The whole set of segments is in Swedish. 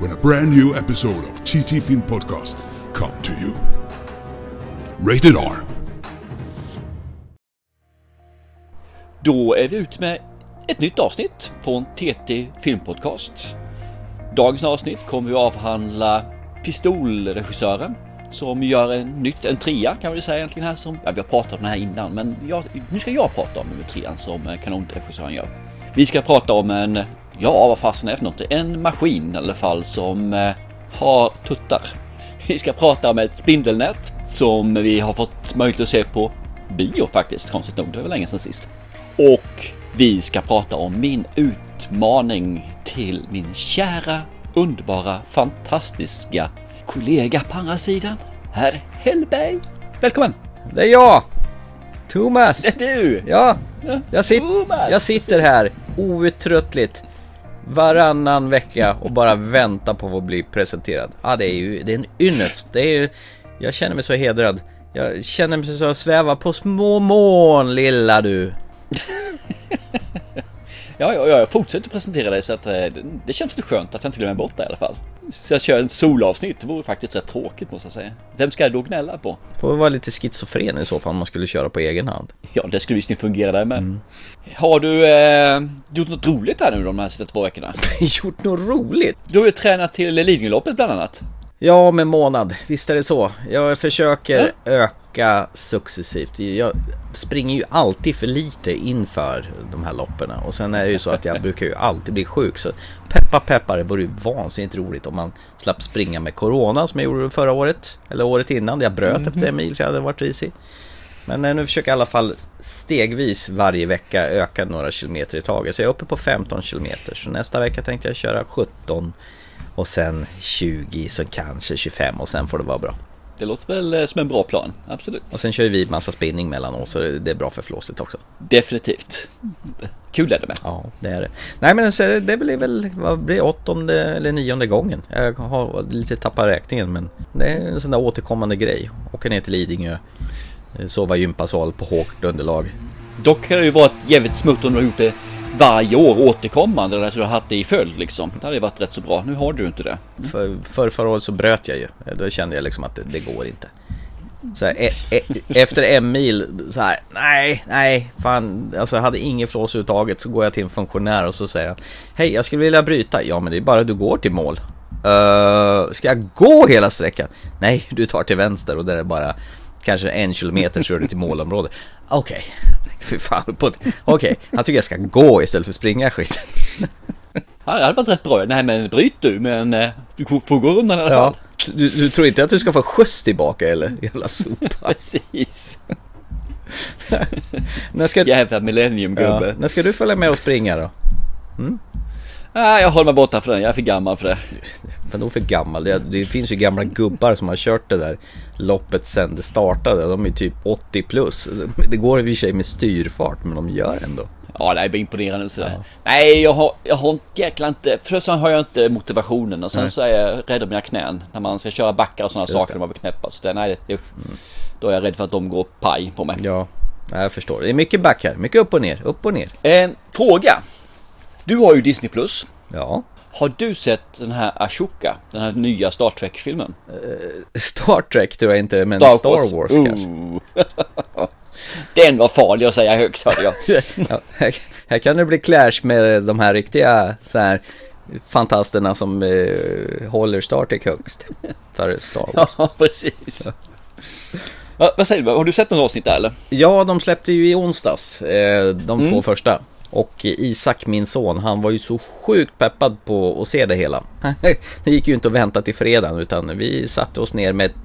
when a brand new episode of TT Film Podcast come to you. Rated R. Då är vi ute med ett nytt avsnitt från TT Filmpodcast. Dagens avsnitt kommer vi avhandla Pistolregissören som gör en nytt, en trea kan vi säga egentligen här som, ja vi har pratat om den här innan men jag, nu ska jag prata om den trean som eh, kanonregissören gör. Vi ska prata om en, ja vad fasen är det för något? En maskin i alla fall som eh, har tuttar. Vi ska prata om ett spindelnät som vi har fått möjlighet att se på bio faktiskt, konstigt nog. Det var länge sedan sist. Och vi ska prata om min utmaning till min kära, underbara, fantastiska kollega på andra sidan, herr Hellberg. Välkommen! Det är jag! Thomas! Det är du! Ja, jag, sit Thomas! jag sitter här outtröttligt varannan vecka och bara vänta på att bli presenterad. Ja, det är ju det är en ynnest. Det är ju, jag känner mig så hedrad. Jag känner mig så sväva på små moln, lilla du. Ja, ja, ja, jag fortsätter presentera dig så att det, det känns lite skönt att jag inte glömmer bort det i alla fall. Så jag kör en solavsnitt, det vore faktiskt rätt tråkigt måste jag säga. Vem ska jag då gnälla på? Får vara lite schizofren i så fall om man skulle köra på egen hand. Ja, det skulle visst fungera där med. Har du eh, gjort något roligt här nu de här två veckorna? Gjort något roligt? Du har ju tränat till Lidingöloppet bland annat. Ja, om en månad. Visst är det så. Jag försöker öka successivt. Jag springer ju alltid för lite inför de här loppen. Och sen är det ju så att jag brukar ju alltid bli sjuk. Så peppa peppar, det vore ju vansinnigt roligt om man slapp springa med corona som jag gjorde förra året. Eller året innan. Jag bröt efter en mil så jag hade varit risig. Men eh, nu försöker jag i alla fall stegvis varje vecka öka några kilometer i taget. Så jag är uppe på 15 kilometer. Så nästa vecka tänkte jag köra 17 och sen 20, så kanske 25 och sen får det vara bra. Det låter väl eh, som en bra plan, absolut. Och sen kör vi massa spinning mellan oss så det är bra för flåset också. Definitivt. Kul är det med. Ja, det är det. Nej men så är det, det blir väl, vad blir åttonde eller nionde gången. Jag har lite tappat räkningen men det är en sån där återkommande grej. Åka ner till Lidingö, eh, sova i gympasal på hårt underlag. Dock har det ju varit jävligt smutt om du har gjort det varje år återkommande. Där du har haft det i följd liksom. Det hade ju varit rätt så bra. Nu har du inte det. Mm. För, för förra året så bröt jag ju. Då kände jag liksom att det, det går inte. Så här, e, e, efter en mil så här, nej, nej, fan, alltså jag hade inget flås överhuvudtaget. Så går jag till en funktionär och så säger han, hej, jag skulle vilja bryta. Ja, men det är bara du går till mål. Uh, ska jag gå hela sträckan? Nej, du tar till vänster och där är bara kanske en kilometer så är du till målområdet. Okej, okay. fan på Okej, han tycker jag ska gå istället för springa skit. Ja, det hade varit rätt bra. Nej, men bryt du, men eh, du får gå undan i alla Ja, fall. du, du tror inte att du ska få skjuts tillbaka eller? Jävla sopa. Precis. när, ska, Jävla millenniumgubbe. ja, när ska du följa med och springa då? Nej, jag håller mig borta för den. Jag är för gammal för det. Vadå för gammal? Det, det finns ju gamla gubbar som har kört det där loppet sen det startade. De är typ 80 plus. Det går i och för sig med styrfart men de gör ändå. Ja, det är imponerande sådär. Nej, jag har, jag har jäkla inte, först har jag inte motivationen och sen Nej. så är jag rädd om mina knän. När man ska köra backar och sådana Just saker det. när man blir knäppad. Så det, nej, det, då är jag rädd för att de går paj på mig. Ja, jag förstår. Det är mycket back här. Mycket upp och ner, upp och ner. En fråga. Du har ju Disney Plus. Ja. Har du sett den här Ashoka? Den här nya Star Trek-filmen? Star Trek tror jag inte, men Star, Wars, kanske. Ooh. Den var farlig att säga högt hörde jag. Ja, här, här kan det bli clash med de här riktiga så här fantasterna som eh, håller Star Trek högst. För Star Wars. Ja, precis. Va, vad säger du? Har du sett något avsnitt där eller? Ja, de släppte ju i onsdags, eh, de Mm. två första. Och Isak, min son, han var ju så sjukt peppad på att se det hela. det gick ju inte att vänta till fredagen utan vi satte oss ner med ett,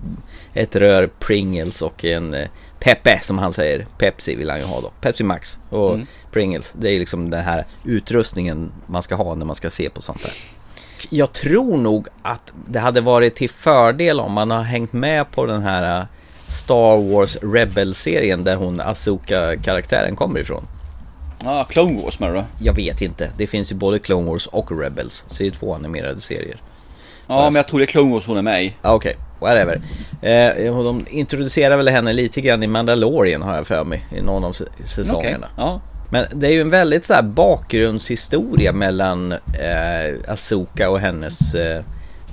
ett rör Pringles och en eh, Pepe som han säger. Pepsi vill han ju ha då. Pepsi Max och Mm. Pringles. Det är ju liksom den här utrustningen man ska ha när man ska se på sånt här. jag tror nog att det hade varit till fördel om man har hängt med på den här äh, Star Wars Rebel-serien där hon Asoka-karaktären kommer ifrån. Ja, ah, Clone Wars menar du? Jag vet inte. Det finns ju både Clone Wars och Rebels. Så det är två animerade serier. Ja, men jag tror det är Clone Wars hon är med i. Ah, Okej, okay. whatever. Eh, de introducerar väl henne lite grann i Mandalorian har jag för mig. I någon av säsongerna. Okay. Ja. Men det är ju en väldigt så bakgrundshistoria mellan eh, Asoka och hennes eh,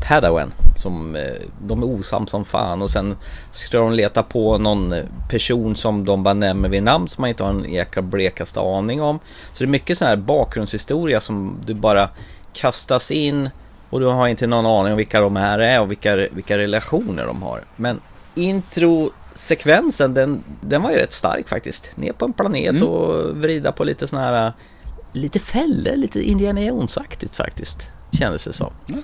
Padawan. Som, eh, de är osams som fan och sen ska de leta på någon person som de bara nämner vid namn som man inte har en jäkla blekaste aning om. Så det är mycket sån här bakgrundshistoria som du bara kastas in och du har inte någon aning om vilka de här är och vilka, vilka relationer de har. Men intro sekvensen den, den var ju rätt stark faktiskt. Ner på en planet mm. och vrida på lite sådana här lite fällor, lite Indiana Jones-aktigt faktiskt. Kändes det som. Mm.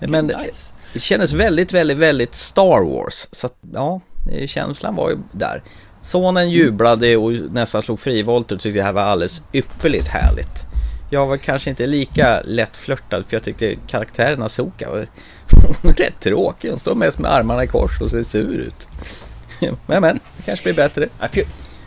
Men nice. det kändes väldigt, väldigt, väldigt Star Wars. Så att, ja, känslan var ju där. Sonen jublade och nästan slog frivolt och tyckte det här var alldeles ypperligt härligt. Jag var kanske inte lika lätt flörtad för jag tyckte karaktären Asoka var rätt tråkig. Hon står mest med armarna i kors och ser sur ut. men men, det kanske blir bättre.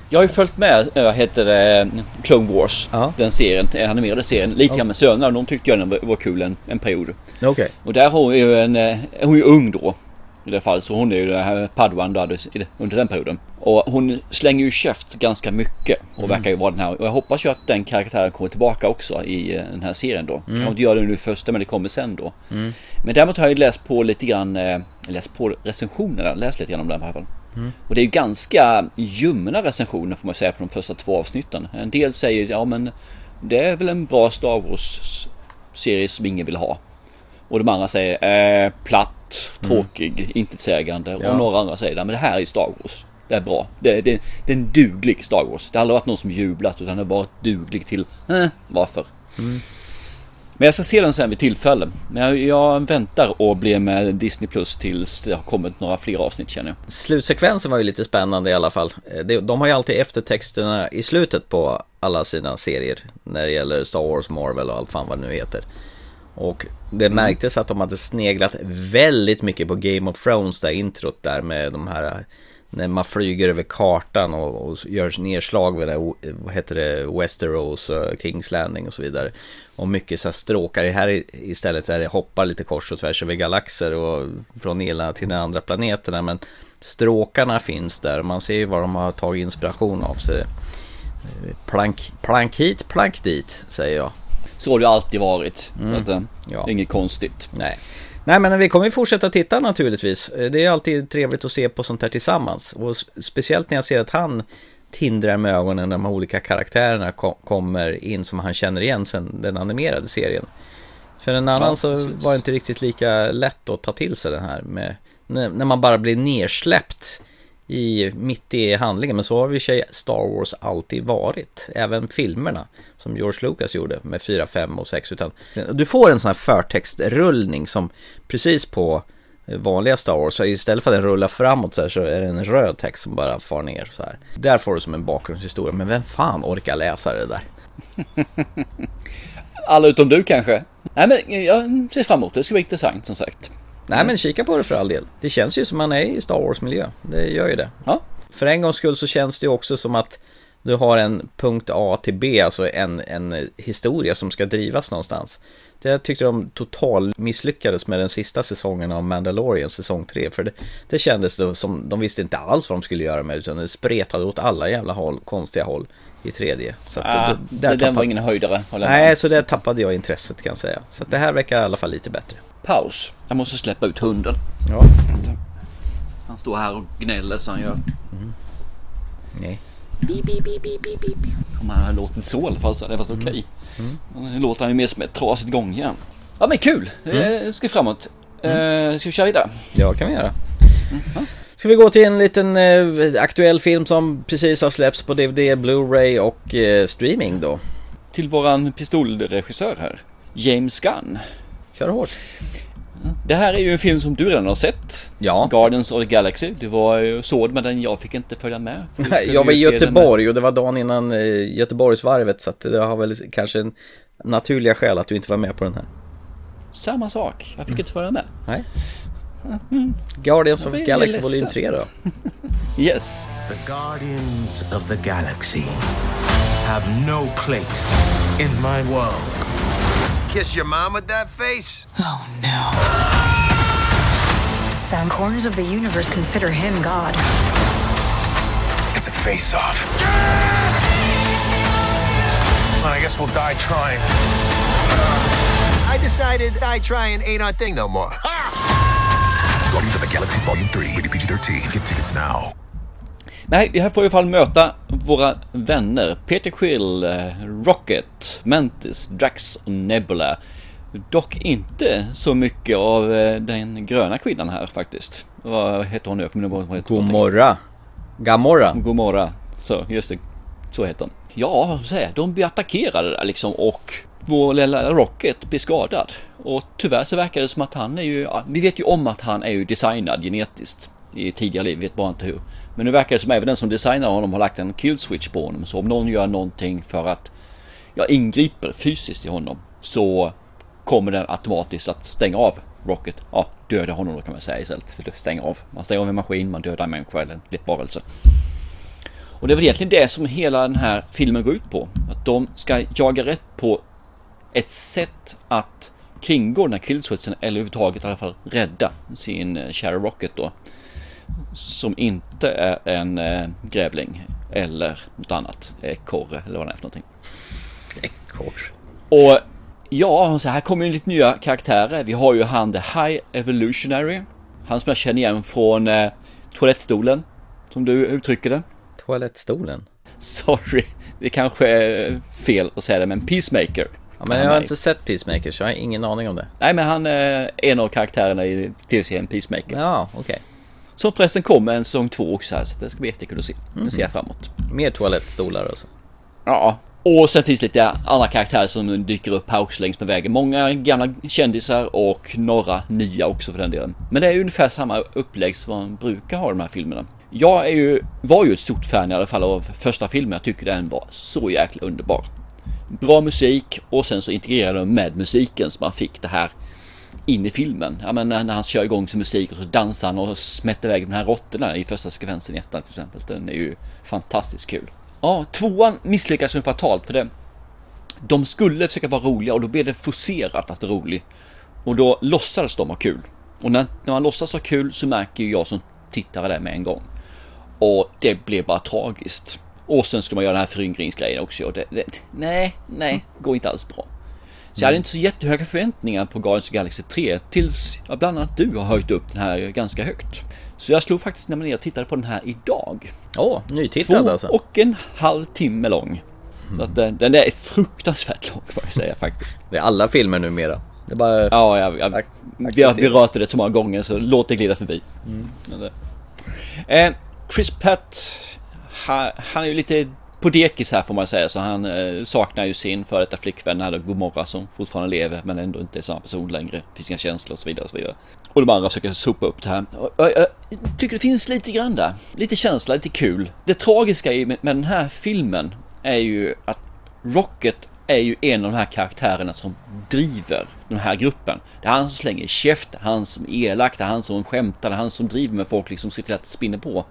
Jag har ju följt med, vad heter det, Clone Wars. Ja. Den serien, den animerade serien. Lite grann ja. med sönerna. De tyckte jag den var, kul en, en period. Okej. Okay. Och där har hon ju en, eh, hon är ju ung då. I det fallet. Så hon är ju det här Padwan då, under den perioden. Och hon slänger ju käft ganska mycket. Och mm. verkar ju vara den här. Och jag hoppas ju att den karaktären kommer tillbaka också i eh, den här serien då. Mm. Kanske inte gör det nu första men det kommer sen då. Mm. Men däremot har jag läst på lite grann, eh, läst på recensionerna, läst lite grann om den i alla fall. Mm. Och det är ju ganska ljumna recensioner får man säga på de första två avsnitten. En del säger ja men det är väl en bra Star Wars serie som ingen vill ha. Och de andra säger eh, platt, tråkig, mm. intetsägande. Ja. Och några andra säger men det här är Star Wars. Det är bra. Det, det, det är en duglig Star Wars. Det har aldrig varit någon som jublat utan det har varit duglig till eh, varför. Mm. Men jag ska se den sen vid tillfälle. Men jag, jag väntar och blir med Disney Plus tills det har kommit några fler avsnitt känner jag. Slutsekvensen var ju lite spännande i alla fall. Eh, de har ju alltid eftertexterna i slutet på alla sina serier. När det gäller Star Wars, Marvel och allt fan vad det nu heter. Och det mm. märktes att de hade sneglat väldigt mycket på Game of Thrones, där introt där med de här när man flyger över kartan och, och gör nedslag vid det, vad heter det, Westeros, Kings Landing och så vidare. Och mycket så här stråkar. Här istället är det hoppar lite kors och tvärs över galaxer och från ena till den andra planeterna. Men stråkarna finns där. Man ser ju vad de har tagit inspiration av. Så plank, plank hit, plank dit, säger jag. Så har det alltid varit. Mm. Så att, eh, ja. Det är inget konstigt. Nej. Nej men vi kommer fortsätta titta naturligtvis. Det är alltid trevligt att se på sånt här tillsammans. Och speciellt när jag ser att han tindrar med ögonen när de olika karaktärerna kommer in som han känner igen sen den animerade serien. För en annan ja, så var det inte riktigt lika lätt att ta till sig den här med när man bara blir nersläppt i, mitt i handlingen. Men så har vi sig Star Wars alltid varit. Även filmerna som George Lucas gjorde med 4, 5 och 6. Utan du får en sån här förtextrullning som precis på vanliga Star Wars. Så istället för att den rullar framåt så, här, så är det en röd text som bara far ner så här. Där får du som en bakgrundshistoria. Men vem fan orkar läsa det där? Alla utom du kanske? Nej men jag ser fram emot det. Det ska bli intressant som sagt. Nej men kika på det för all del. Det känns ju som man är i Star Wars-miljö. Det gör ju det. Ja. För en gångs skull så känns det ju också som att du har en punkt A till B, alltså en, en historia som ska drivas någonstans. Det tyckte de total misslyckades med den sista säsongen av Mandalorian, säsong 3. För det, det kändes då som, de visste inte alls vad de skulle göra med utan det spretade åt alla jävla håll, konstiga håll i tredje. Så att, ah, då, där den tappade... var ingen höjdare. Nej, så där tappade jag intresset kan jag säga. Så att det här verkar i alla fall lite bättre paus. Jag måste släppa ut hunden. Ja. Han står här och gnäller så han gör. Mm. Nej. Beep, beep, beep, beep, beep. Om han hade låtit så i alla fall så hade det varit mm. okej. Mm. Nu låter han ju mer som ett trasigt gångjärn. Ja men kul! Mm. ska vi framåt. Mm. ska vi köra vidare? Ja kan vi göra. Mm. Ska vi gå till en liten eh, aktuell film som precis har släppts på DVD, Blu-ray och eh, streaming då? Till våran pistolregissör här, James Gunn. Kör hårt. Det här är ju en film som du redan har sett. Ja. Guardians of the Galaxy. Du var ju såg med den, jag fick inte följa med. jag var i Göteborg och det var dagen innan eh, Göteborgsvarvet så det har väl kanske en naturliga skäl att du inte var med på den här. Samma sak. Jag fick inte följa med. Nej. Guardians Jag of blir Galaxy volym 3 då? Yes. The Guardians of the Galaxy have no place in my world. Kiss your mom with that face? Oh no. Some corners of the universe consider him God. It's a face-off. Well, I guess we'll die trying. I decided die trying ain't our thing no more. Guardians of the Galaxy Volume 3, rated PG-13. Get tickets now. Nej, vi här får i alla fall möta våra vänner Peter Quill, eh, Rocket, Mantis, Drax och Nebula. Dock inte så mycket av eh, den gröna kvinnan här faktiskt. Vad heter hon nu? Gomorra. Gamorra. Gomorra. Så, just det. Så heter hon. Ja, jag säga? De blir attackerade där liksom och vår lilla Rocket blir skadad. Och tyvärr så verkar det som att han är ju, vi vet ju om att han är ju designad genetiskt i tidigare liv, vi vet bara inte hur. Men nu verkar det som även den som designar honom har lagt en kill switch på honom. Så om någon gör någonting för att, jag ingriper fysiskt i honom så kommer den automatiskt att stänga av Rocket. Ja, döda honom då kan man säga istället för att stänga av. Man stänger av en maskin, man dödar en människa eller en varelse. Och det är väl egentligen det som hela den här filmen går ut på. Att de ska jaga rätt på ett sätt att kringgå den här killswitchen eller överhuvudtaget i alla fall rädda sin eh, kära Rocket då. Som inte är en eh, grävling eller något annat. Ekorre eller vad det är för någonting. Kort. Och ja, så här kommer ju lite nya karaktärer. Vi har ju han The High Evolutionary. Han som jag känner igen från eh, toalettstolen. Som du uttrycker det. Toalettstolen. Sorry, det kanske är fel att säga det, men Peacemaker. Ja, men jag har inte sett Peacemaker så jag har ingen aning om det. Nej, men han är en av karaktärerna i tv-serien Peacemaker. Ja, okej. Som förresten kommer en säsong två också här, så det ska bli jättekul att se. Det ser jag fram emot. Mer toalettstolar och så. Ja, och sen finns lite andra karaktärer som dyker upp här också längs med vägen. Många gamla kändisar och några nya också för den delen. Men det är ungefär samma upplägg som man brukar ha i de här filmerna. Jag är ju, var ju ett stort fan i alla fall av första filmen. Jag tycker den var så jäkla underbar. Bra musik och sen så integrerade de med musiken så man fick det här in i filmen. Ja men när när han kör igång sin musik och så dansar han och smätter iväg de här råttorna i första sekvensen i ettan till exempel. Den är ju fantastiskt kul. Ja, tvåan misslyckas ju fatalt för det. De skulle försöka vara roliga och då blev det forcerat att vara rolig. Och då låtsades de ha kul. Och när, när man låtsas ha kul så märker ju jag som tittare det med en gång. Och det blev bara tragiskt. Och sen ska man göra den här föryngringsgrejen också. Och det, det, nej, nej, går inte alls bra. Så jag hade inte så jättehöga förväntningar på Guardians of the Galaxy 3 tills ja, bland annat du har höjt upp den här ganska högt. Så jag slog faktiskt nämligen ner och tittade på den här idag. Åh, nytittad Två alltså. och en halv timme lång. Så att den, den är fruktansvärt lång får jag säga faktiskt. Det är alla filmer numera. Det är bara... Ja, jag, jag, har acceptera. berört det så många gånger så låt det glida förbi. Det- Eh, Chris Pratt, han, han är ju lite på dekis här får man säga, så han eh, saknar ju sin före detta flickvän, här Gomorra, som fortfarande lever men ändå inte är samma person längre. Finns inga känslor och så vidare och så vidare. Och de andra försöker sopa upp det här. Och, och, jag tycker det finns lite grann där. Lite känsla, lite kul. Det tragiska i med, med den här filmen är ju att Rocket är ju en av de här karaktärerna som driver den här gruppen. Det är han som slänger käft, han som är elak, det är han som skämtar, det är han som driver med folk, liksom ser till att det spinner på.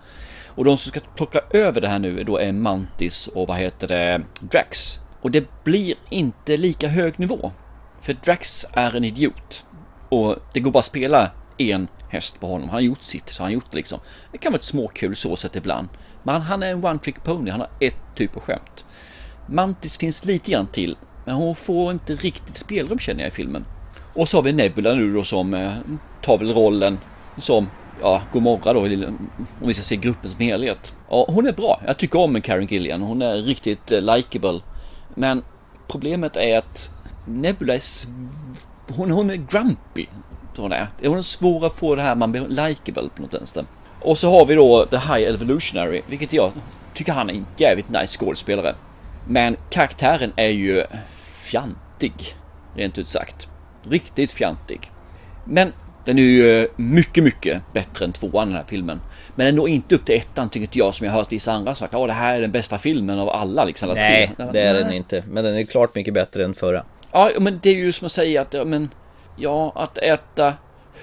Och de som ska plocka över det här nu då är Mantis och vad heter det, Drax. Och det blir inte lika hög nivå. För Drax är en idiot. Och det går bara att spela en häst på honom. Han har gjort sitt, så han har gjort det liksom. Det kan vara ett småkul så sätt ibland. Men han är en one trick pony, han har ett typ av skämt. Mantis finns lite grann till, men hon får inte riktigt spelrum känner jag i filmen. Och så har vi Nebula nu då som eh, tar väl rollen som, ja, Gomorra då, om vi ska se gruppen som helhet. Ja, hon är bra. Jag tycker om Karen Gillian. Hon är riktigt eh, likable. Men problemet är att Nebula är hon, hon är grumpy. Hon är. Hon är svår att få det här man blir likable på något vänster. Och så har vi då The High Evolutionary, vilket jag tycker han är en jävligt nice skådespelare. Men karaktären är ju fjantig, rent ut sagt. Riktigt fjantig. Men den är ju mycket, mycket bättre än tvåan den här filmen. Men den når inte upp till ettan tycker inte jag som jag hört vissa andra sagt. Ja, det här är den bästa filmen av alla liksom. alla Nej, tre. det är den inte. Men den är klart mycket bättre än förra. Ja, men det är ju som att säga att ja, men, Ja, att äta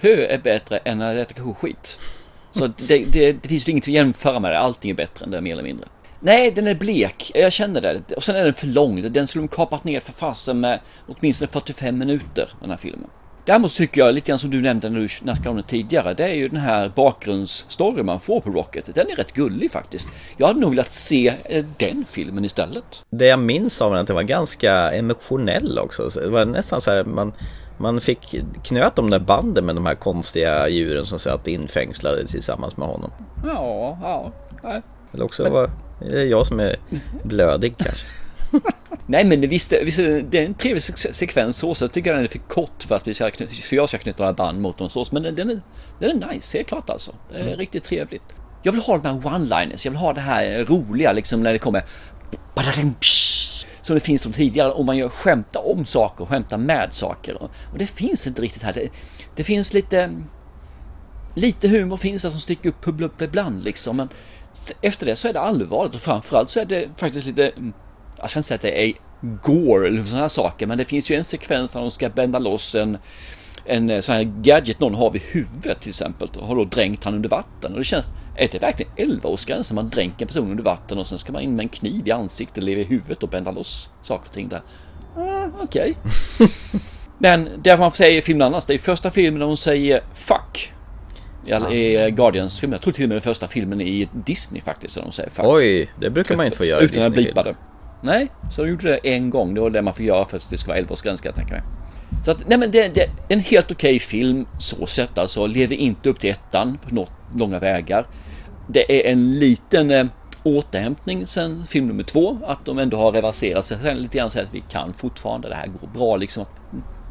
hö är bättre än att äta koskit. Så det, det, det finns ju inget att jämföra med det. Allting är bättre än det mer eller mindre. Nej, den är blek. Jag känner det. Och sen är den för lång. Den skulle de kapat ner för fasen med åtminstone 45 minuter, den här filmen. Däremot tycker jag, lite grann som du nämnde när du snackade om det tidigare, det är ju den här bakgrundsstory man får på Rocket. Den är rätt gullig faktiskt. Jag hade nog velat se eh, den filmen istället. Det jag minns av den, att den var ganska emotionell också. Så Det var nästan så här, man, man fick knöt de där banden med de här konstiga djuren som satt infängslade tillsammans med honom. Ja, ja. Nej. Eller också var det jag som är blödig kanske. Nej men visst, visst det är en trevlig se- sekvens så, så jag tycker den är för kort för att vi ska, för jag ska knyta några band mot dem så, men den, den, är, den är nice, helt klart alltså. Det är riktigt trevligt. Jag vill ha de här one-liners, jag vill ha det här roliga liksom när det kommer som det finns som tidigare om man gör skämta om saker, skämta med saker. Och det finns inte riktigt här. Det, det finns lite lite humor finns det som sticker upp ibland liksom. Men efter det så är det allvarligt och framförallt så är det faktiskt lite, mm, jag ska inte säga att det är gore eller sådana här saker, men det finns ju en sekvens där de ska bända loss en, en eh, sån här gadget någon har vid huvudet till exempel och har då dränkt han under vatten. Och det känns, är det verkligen 11-årsgränsen? Man dränker en person under vatten och sen ska man in med en kniv i ansiktet eller i huvudet och bända loss saker och ting där. Ah, Okej. Men det man säger i filmen annars, det är första filmen där hon säger fuck. I, all- i Guardians-filmen. Jag tror till och med den första filmen i Disney faktiskt, där de säger fuck. Oj, det brukar man inte få göra i Utan att Disney-film. Nej, så de gjorde det en gång. Det var det man får göra för att det ska vara 11-årsgräns kan jag tänka mig. Så att, nej men det, det är en helt okej film så sett alltså. Lever inte upp till ettan på något långa vägar. Det är en liten eh, återhämtning sen film nummer två. Att de ändå har reverserat sig sen lite grann så att vi kan fortfarande, det här går bra liksom.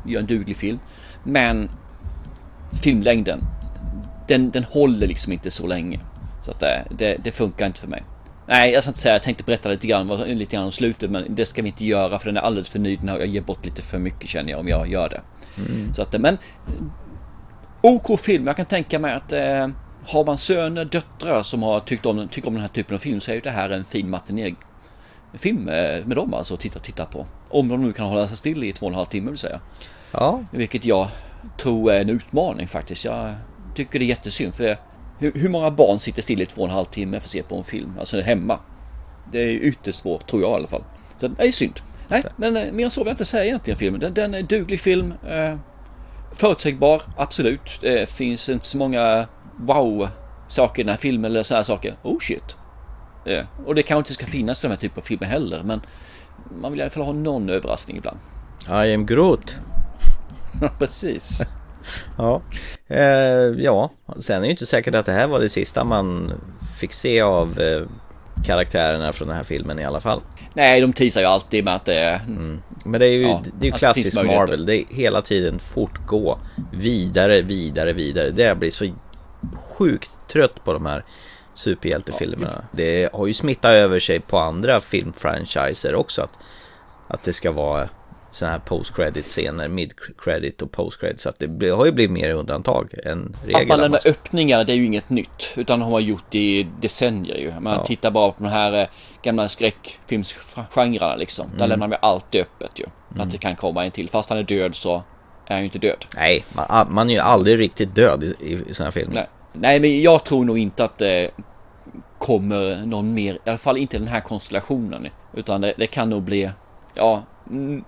Vi gör en duglig film. Men filmlängden, den, den håller liksom inte så länge. Så att det, det, det funkar inte för mig. Nej, jag ska inte säga, jag tänkte berätta lite grann, lite grann om slutet, men det ska vi inte göra för den är alldeles för ny. Den har, jag ger bort lite för mycket känner jag om jag gör det. Så att, men OK film, jag kan tänka mig att eh, har man söner, döttrar som har tyckt om, tycker om den här typen av film så är ju det här en fin matiné film eh, med dem alltså att titta, titta på. Om de nu kan hålla sig still i två och en halv timme vill säga. Ja, Vilket jag tror är en utmaning faktiskt. Jag tycker det är jättesynd för hur, hur många barn sitter still i två och en halv timme för att se på en film? Alltså hemma. Det är ytterst svårt tror jag i alla fall. Så det är synd. Nej, men eh, mer än så vill jag inte säga egentligen filmen. Den, den är en duglig film. Eh, förutsägbar, absolut. Det finns inte så många wow-saker i den här filmen eller så här saker. Oh shit. Eh, och det kanske inte ska finnas den här typen av filmer heller men man vill i alla fall ha någon överraskning ibland. I am Groot. Precis. Ja. Eh, ja, sen är det ju inte säkert att det här var det sista man fick se av eh, karaktärerna från den här filmen i alla fall. Nej, de teasar ju alltid med att det är... Men det är ju, Ja, det är ju klassiskt. Marvel. Det är hela tiden fortgå. Vidare, vidare, vidare. Det blir så sjukt trött på de här superhjältefilmerna. Det har ju smittat över sig på andra filmfranchiser också. Att, att det ska vara sådana här post-credit scener, mid-credit och post-credit. Så att det har ju blivit mer undantag än Att regel. man att lämnar man- öppningar, det är ju inget nytt. Utan de har man gjort i decennier ju. Man Ja. tittar bara på de här eh, gamla skräckfilmsgenrerna liksom. Mm. Där lämnar man alltid öppet ju. Att det kan komma en till. Fast han är död så är han ju inte död. Nej, man, man är ju aldrig riktigt död i, i, sådana här filmer. Nej. Nej, men jag tror nog inte att det kommer någon mer. I alla fall inte den här konstellationen. Utan det, det kan nog bli, ja, mm,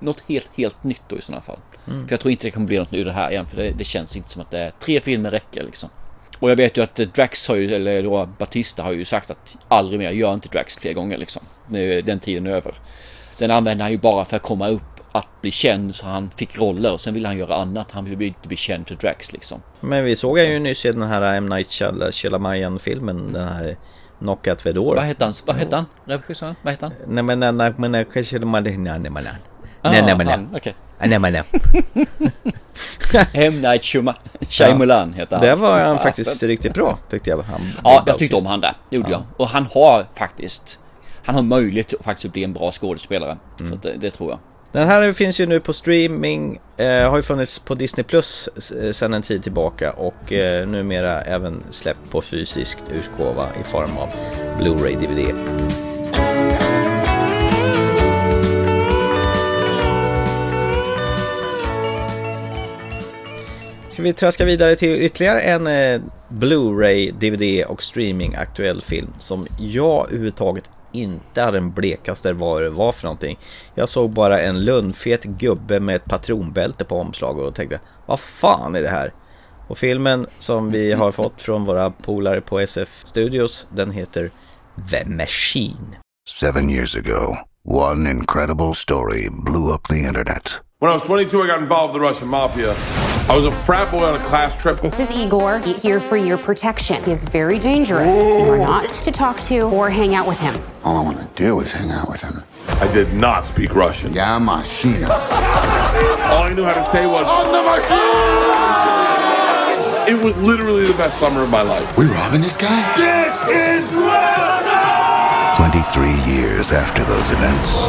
något helt, helt nytt då i sådana fall. För jag tror inte det kommer bli något ur det här igen. För det, det känns inte som att det är tre filmer räcker liksom. Och jag vet ju att eh, Drax har ju, eller då Batista har ju sagt att aldrig mer, gör inte Drax fler gånger liksom. Nu är den tiden över. Den använder han ju bara för att komma upp, att bli känd så han fick roller. Sen vill han göra annat, han vill inte bli känd för Drax liksom. Men vi såg ju nyss i den här M. Night Shyam- Shyamalan-filmen, den här Knockout Vedor. Vad hette han? Vad hette han? Regissören? Vad hette han? Nej men nej men nej Shyamalan, nej nej men nej. Ah, Nej nej men nej. han, Okej. Nej men nej. M. Night Shyama- Shyamalan heter han. Det var han faktiskt riktigt bra tyckte jag. Han, Ja, jag tyckte om han där. Det gjorde jag. Och han har faktiskt... Han har möjlighet att faktiskt bli en bra skådespelare. Mm. Så det, det tror jag. Den här finns ju nu på streaming, eh, har ju funnits på Disney Plus eh, sedan en tid tillbaka och eh, numera även släppt på fysisk utgåva i form av Blu-ray DVD. Ska vi traska vidare till ytterligare en eh, Blu-ray, DVD och streaming aktuell film som jag överhuvudtaget inte hade en blekaste vad det var för någonting. Jag såg bara en lundfet gubbe med ett patronbälte på omslaget och tänkte vad fan är det här? Och filmen som vi har fått från våra polare på SF Studios den heter The Machine. Seven years ago, one incredible story blew up the internet. When I was 22, I got involved with the Russian mafia. I was a frat boy on a class trip. This is Igor. He's here for your protection. He is very dangerous. You are not to talk to or hang out with him. All I want to do is hang out with him. I did not speak Russian. Yeah, machine. All I knew how to say was, On the machine! it was literally the best summer of my life. We robbing this guy? This is Russia! 23 years after those events,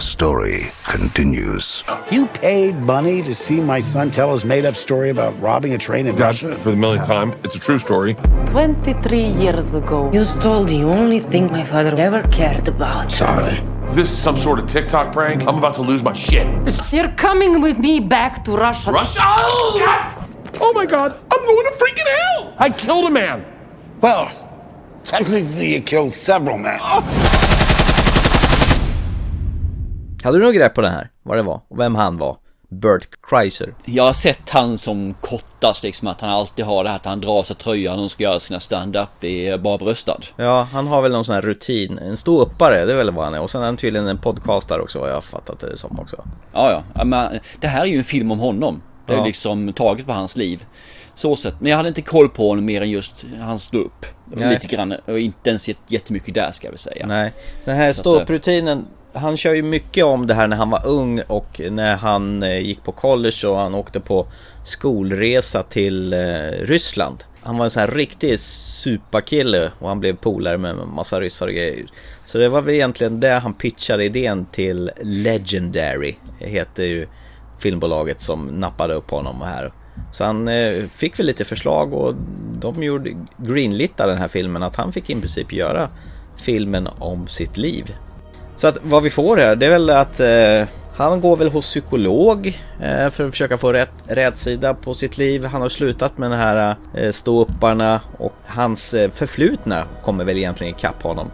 the story continues. You paid money to see my son tell his made up story about robbing a train in Dad, Russia? for the millionth time, it's a true story. 23 years ago, you stole the only thing my father ever cared about. Sorry. This is some sort of TikTok prank. I'm about to lose my shit. You're coming with me back to Russia. Russia! Oh, God! Oh my God! I'm going to freaking hell! I killed a man. Well, technically you killed several men. Oh. Hade du något grepp på den här? Vad det var? Och vem han var? Bert Kreiser. Jag har sett han som kortast liksom att han alltid har det här att han drar sig tröjan och ska göra sina stand-up i bara bröstad. Ja, han har väl någon sån här rutin. En ståuppare, det är väl vad han är. Och sen är han tydligen en podcastare också, vad jag har fattat det som också. Ja, ja. Men det här är ju en film om honom. Det är Ja. liksom taget på hans liv. Så sett. Men jag hade inte koll på honom mer än just hans ståupp. Lite grann. Och inte ens jättemycket där ska vi säga. Nej, den här ståupprutinen, han kör ju mycket om det här när han var ung och när han eh, gick på college och han åkte på skolresa till eh, Ryssland. Han var en sån här riktig superkille och han blev polare med en massa ryssar och grejer. Så det var väl egentligen det han pitchade idén till Legendary, heter ju filmbolaget som nappade upp honom här. Så han eh, fick väl lite förslag och de gjorde greenlitta den här filmen att han fick i princip göra filmen om sitt liv. Så att vad vi får här det är väl att eh, han går väl hos psykolog eh, för att försöka få rätt, rätt sida på sitt liv. Han har slutat med de här eh, ståupparna och hans eh, förflutna kommer väl egentligen ikapp honom.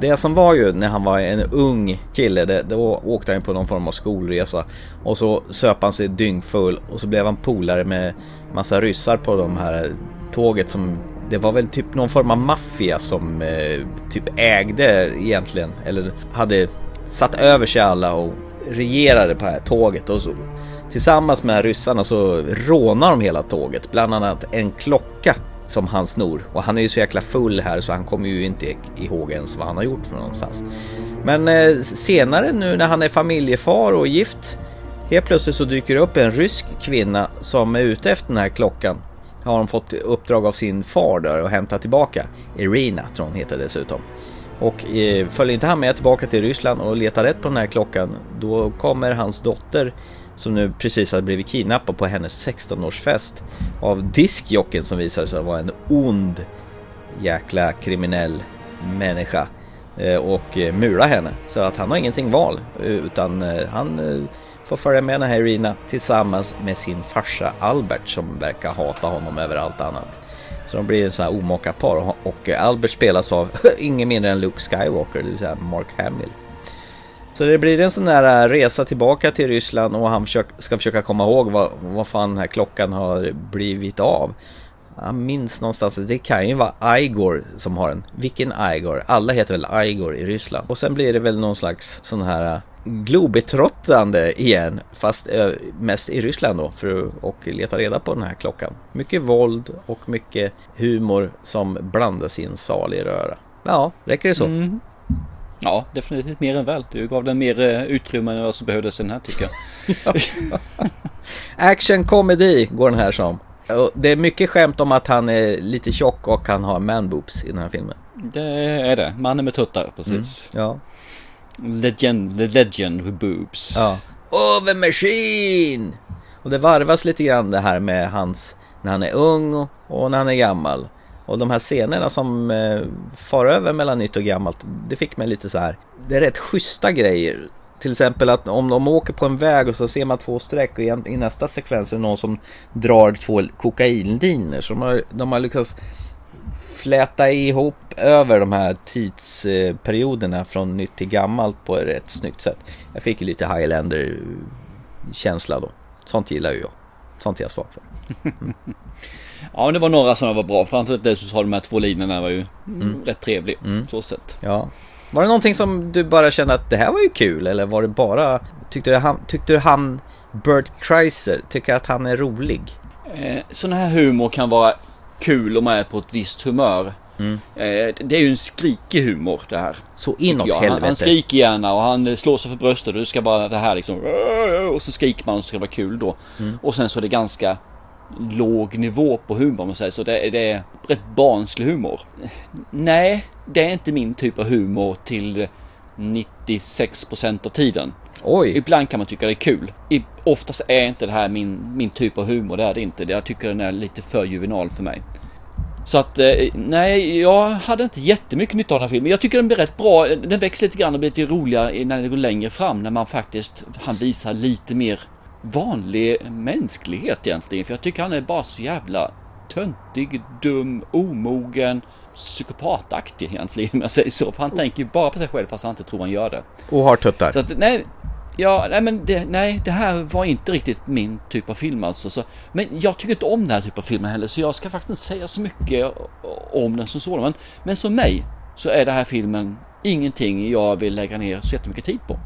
Det som var ju när han var en ung kille, det, då åkte han på någon form av skolresa och så söp han sig dyngfull och så blev han polare med massa ryssar på de här tåget som det var väl typ någon form av maffia som eh, typ ägde egentligen eller hade satt över sig alla och regerade på det här tåget och så tillsammans med ryssarna så rånar de hela tåget, bland annat en klocka som han snor. Och han är ju så jäkla full här så han kommer ju inte ihåg ens vad han har gjort för någonstans. Men eh, senare nu när han är familjefar och gift Helt plötsligt så dyker det upp en rysk kvinna som är ute efter den här klockan. Har hon fått uppdrag av sin far där och hämta tillbaka. Irina tror hon heter dessutom. Och eh, följer inte han med tillbaka till Ryssland och letar rätt på den här klockan då kommer hans dotter som nu precis hade blivit kidnappad på hennes 16-årsfest av diskjocken som visade sig vara en ond jäkla kriminell människa eh, och eh, mula mura henne. Så att han har ingenting val eh, utan han får följa med den här Irina tillsammans med sin farsa Albert som verkar hata honom över allt annat. Så de blir en sån här omaka par och- Albert spelas av ingen mindre än Luke Skywalker, det vill säga Mark Hamill. Så det blir en sån där eh, resa tillbaka till Ryssland och han ska försöka komma ihåg vad, vad fan den här klockan har blivit av. Han minns någonstans att det kan ju vara Igor som har den. Vilken Igor? Alla heter väl Igor i Ryssland. Och sen blir det väl någon slags sån här eh, globetrottande igen. Fast äh, mest i Ryssland då för att leta reda på den här klockan. Mycket våld och mycket humor som blandas i en salig röra. Ja, räcker det så? Mm. Ja, definitivt mer än väl. Du gav den mer eh, utrymme än vad som behövdes i den här tycker jag. Action comedy går den här som. Det är mycket skämt om att han är lite tjock och han har man boobs i den här filmen. Det är det. Mannen med tuttar, precis. Ja. Legend, the legend with boobs. Ja. Over machine! Och det varvas lite grann det här med hans när han är ung och när han är gammal. Och de här scenerna som eh, far över mellan nytt och gammalt, det fick mig lite så här. Det är rätt schyssta grejer till exempel att om de åker på en väg och så ser man två streck och i, i nästa sekvens är det någon som drar två kokainlinjer. Så de har, de har lyckats fläta ihop över de här tidsperioderna från nytt till gammalt på ett rätt snyggt sätt. Jag fick ju lite Highlander-känsla då. Sånt gillar ju jag. Sånt är jag svag för. ja, det var några som var bra. Framförallt det som sa de här två linjerna var ju mm. rätt trevlig. Mm. Så sett. Ja. Var det någonting som du bara kände att det här var ju kul? Eller var det bara... Tyckte du han, tyckte du han Bert Kreiser, tycker att han är rolig? Eh, sån här humor kan vara kul om man är på ett visst humör. Mm. Eh, det är ju en skrikig humor det här. Så inåt helvete. Han, skriker gärna och han slår sig för bröstet det ska vara det här liksom. Och så skriker man och så ska det vara kul då. Mm. Och sen så är det ganska låg nivå på humor om man säger så. Det, det är rätt barnslig humor. Nej, det är inte min typ av humor till 96% av tiden. Oj. Ibland kan man tycka det är kul. Oftast är inte det här min, min typ av humor. Det är det inte. Jag tycker den är lite för juvenal för mig. Så att eh, nej, jag hade inte jättemycket nytta av den här filmen. Jag tycker den blir rätt bra. Den växer lite grann och blir lite roligare när det går längre fram. När man faktiskt, han visar lite mer vanlig mänsklighet egentligen. För jag tycker han är bara så jävla töntig, dum, omogen, psykopataktig egentligen om jag säger så. För han tänker ju bara på sig själv fast han inte tror han gör det. Och har tuttar. Så att, nej, Ja, nej men det, nej, det här var inte riktigt min typ av film alltså. Så, men jag tycker inte om den här typen av filmer heller, så jag ska faktiskt inte säga så mycket om den som sådan. Men, men som mig så är den här filmen ingenting jag vill lägga ner så jättemycket tid på.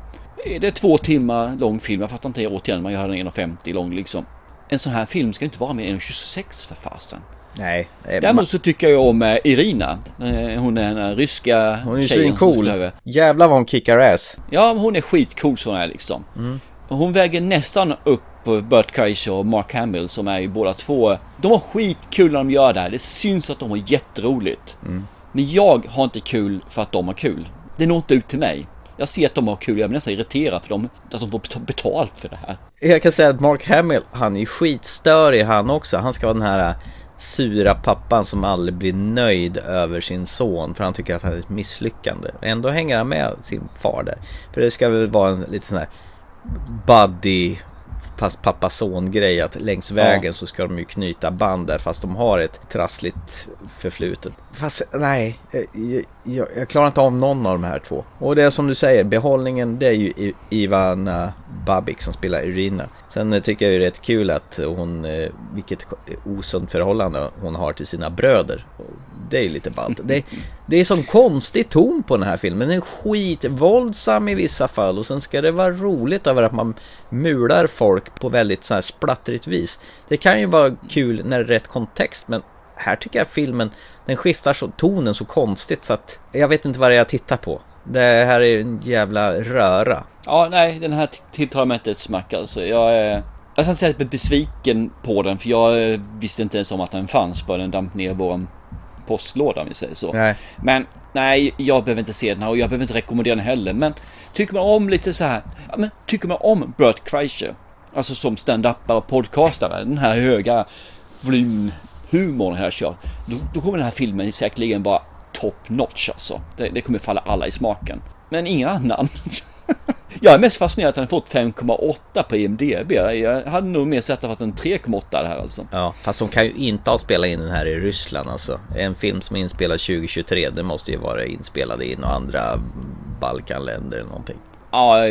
Eh, det är två timmar lång film, jag fattar inte återigen, man gör den 1,50 lång liksom. En sån här film ska inte vara mer än 26 för fasen. Nej. Däremot så tycker jag om eh, Irina. Eh, hon är den ryska Hon är ju svincool. Jävlar vad hon kickar ass. Ja, hon är skitcool så hon är liksom. Mm. Hon väger nästan upp Burt Kreischer och Mark Hamill som är ju båda två. De har skitkul när de gör det här. Det syns att de har jätteroligt. Mm. Men jag har inte kul för att de har kul. Det når inte ut till mig. Jag ser att de har kul, jag blir nästan irriterad för dem, att de får betalt för det här. Jag kan säga att Mark Hamill, han är skitstörig han också. Han ska vara den här sura pappan som aldrig blir nöjd över sin son för han tycker att han är ett misslyckande. Ändå hänger han med sin far där. För det ska väl vara en lite sån här buddy fast pappa-son grej att längs vägen ja. så ska de ju knyta band där fast de har ett trassligt förflutet. Fast nej, jag, jag, jag, klarar inte av någon av de här två. Och det är som du säger, behållningen det är ju Ivana Babik som spelar Irina. Sen tycker jag det är rätt kul att hon, eh, vilket osunt förhållande hon har till sina bröder. Det är lite ballt. Det, det är sån konstig ton på den här filmen. Den är skitvåldsam i vissa fall och sen ska det vara roligt över att man mular folk på väldigt så här splattrigt vis. Det kan ju vara kul när det är rätt kontext men här tycker jag filmen den skiftar så, tonen så konstigt så att jag vet inte vad det är jag tittar på. Det här är en jävla röra. Ja, nej, den här tilltalar mig inte ett smack alltså. Jag är... Jag ska inte säga att jag är besviken på den för jag eh, visste inte ens om att den fanns för den damp ner vår postlåda om vi säger så. Nej. Men nej, jag behöver inte se den här och jag behöver inte rekommendera den heller. Men tycker man om lite så här, ja, men tycker man om Bert Kreischer, alltså som stand-upare och podcastare, den här höga volymhumorn här kör, då, då kommer den här filmen säkerligen vara top notch alltså. Det, det kommer falla alla i smaken. Men ingen annan. jag är mest fascinerad att han fått 5,8 på IMDB. Jag hade nog mer sett att en 3,8 här alltså. Ja, fast de kan ju inte ha spelat in den här i Ryssland alltså. En film som är inspelad 2023, det måste ju vara inspelad i några andra Balkanländer eller någonting. Ja,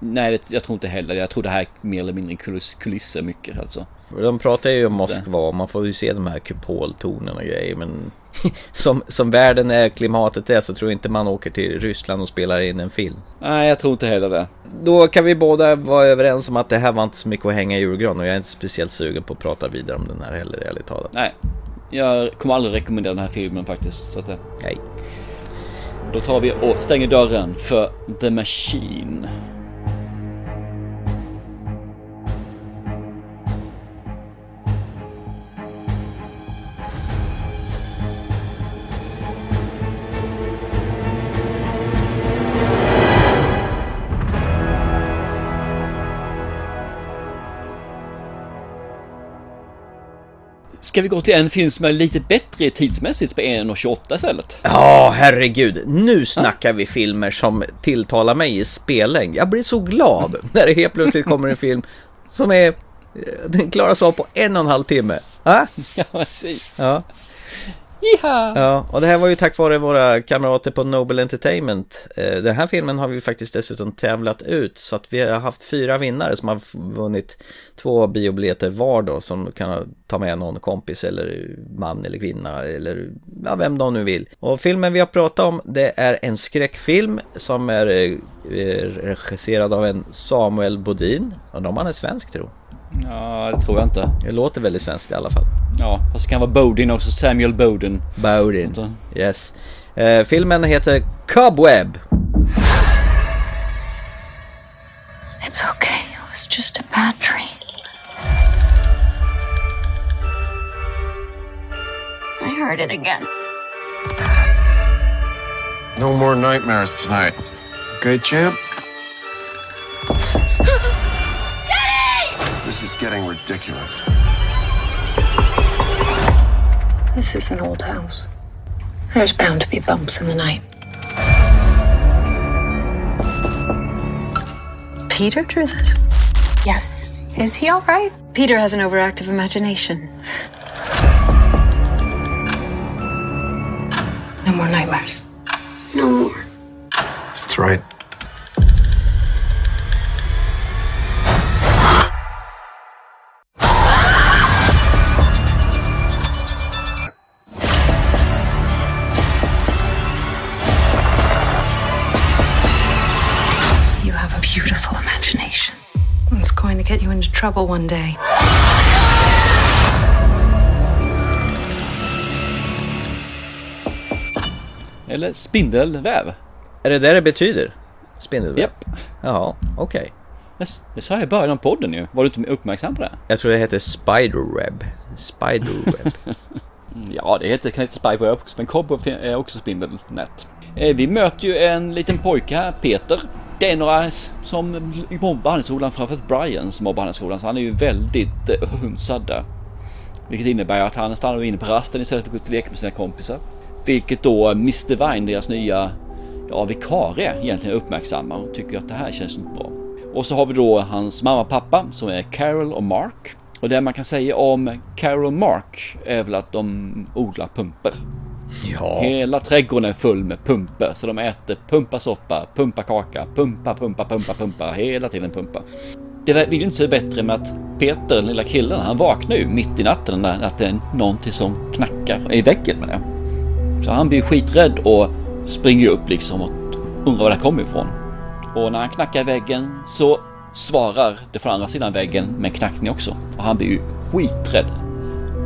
nej, jag tror inte heller Jag tror det här är mer eller mindre kuliss, kulisser mycket alltså. De pratar ju om Moskva, man får ju se de här kupoltornen och grejer, men som, som världen är, klimatet är, så tror jag inte man åker till Ryssland och spelar in en film. Nej, jag tror inte heller det. Då kan vi båda vara överens om att det här var inte så mycket att hänga i julgran och jag är inte speciellt sugen på att prata vidare om den här heller, ärligt talat. Nej, jag kommer aldrig rekommendera den här filmen faktiskt. Så att, Nej. Då tar vi och stänger dörren för The Machine. Ska vi gå till en film som är lite bättre tidsmässigt på 1.28 istället? Ja, herregud. Nu snackar vi filmer som tilltalar mig i spellängd. Jag blir så glad när det helt plötsligt kommer en film som är... Den klaras av på en och en halv timme. Ja, Ja, precis. ja. Jiha! Ja, och det här var ju tack vare våra kamrater på Nobel Entertainment. Eh, den här filmen har vi faktiskt dessutom tävlat ut så att vi har haft fyra vinnare som har vunnit två biobiljetter var då som kan ta med någon kompis eller man eller kvinna eller ja, vem de nu vill. Och filmen vi har pratat om det är en skräckfilm som är eh, regisserad av en Samuel Bodin. Undrar om han är svensk tro. Ja, det tror jag inte. Det låter väldigt svenskt i alla fall. Ja, fast det kan vara Bodin också. Samuel Bodin. Bowden. Så. Yes. Eh, filmen heter Cobweb. It's okay. It was just a bad dream. I heard it again. No more nightmares tonight. Okay, champ? This is getting ridiculous. This is an old house. There's bound to be bumps in the night. Peter drew this? Yes. Is he all right? Peter has an overactive imagination. No more nightmares. No more. That's right. Trouble one day. Eller spindelväv. Är det det det betyder? Spindelväv? Japp. Ja, okej. Det det sa jag i början av podden ju. Var du inte uppmärksam på det? Jag tror det heter Spiderweb. Spiderweb. Ja, det heter kan heta Spyware också, men Cobweb är också spindelnät. Eh, Vi möter ju en liten pojke här, Peter. Det är några som mobbar handelsskolan, framförallt Brian som mobbar handelsskolan, så han är ju väldigt eh, hunsad där. Vilket innebär att han stannar inne på rasten istället för att gå ut och leka med sina kompisar. Vilket då Mr Vine, deras nya ja, vikarie, egentligen uppmärksammar och tycker att det här känns inte bra. Och så har vi då hans mamma och pappa som är Carol och Mark. Och det man kan säga om Carol och Mark är väl att de odlar pumper. Ja. Hela trädgården är full med pumpor. Så de äter pumpasoppa, pumpakaka, pumpa, pumpa, pumpa, pumpa. Hela tiden pumpa. Det vill ju inte se bättre med att Peter, den lilla killen, han vaknar ju mitt i natten när att det är någonting som knackar i väggen med det. Så han blir skiträdd och springer upp liksom och undrar var det kommer ifrån. Och när han knackar i väggen så svarar det från andra sidan väggen med en knackning också. Och han blir ju skiträdd.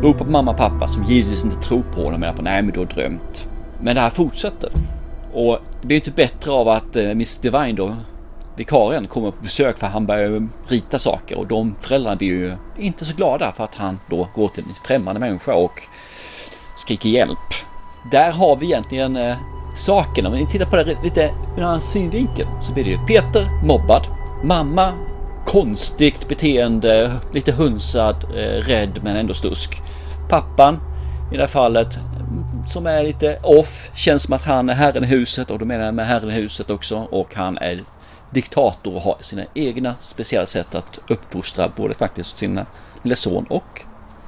Ropar på mamma och pappa som givetvis inte tror på honom menar på nej men du har drömt. Men det här fortsätter. Och det blir ju inte bättre av att eh, Miss Divine då, vikarien, kommer på besök för han börjar rita saker och de föräldrarna blir ju inte så glada för att han då går till en främmande människa och skriker hjälp. Där har vi egentligen eh, saken. Om vi tittar på det lite ur en annan synvinkel så blir det ju Peter mobbad, mamma konstigt beteende, lite hunsad, eh, rädd men ändå stusk. Pappan i det här fallet som är lite off, känns som att han är herren i huset och då menar jag med herren i huset också och han är diktator och har sina egna speciella sätt att uppfostra både faktiskt sin lilla son och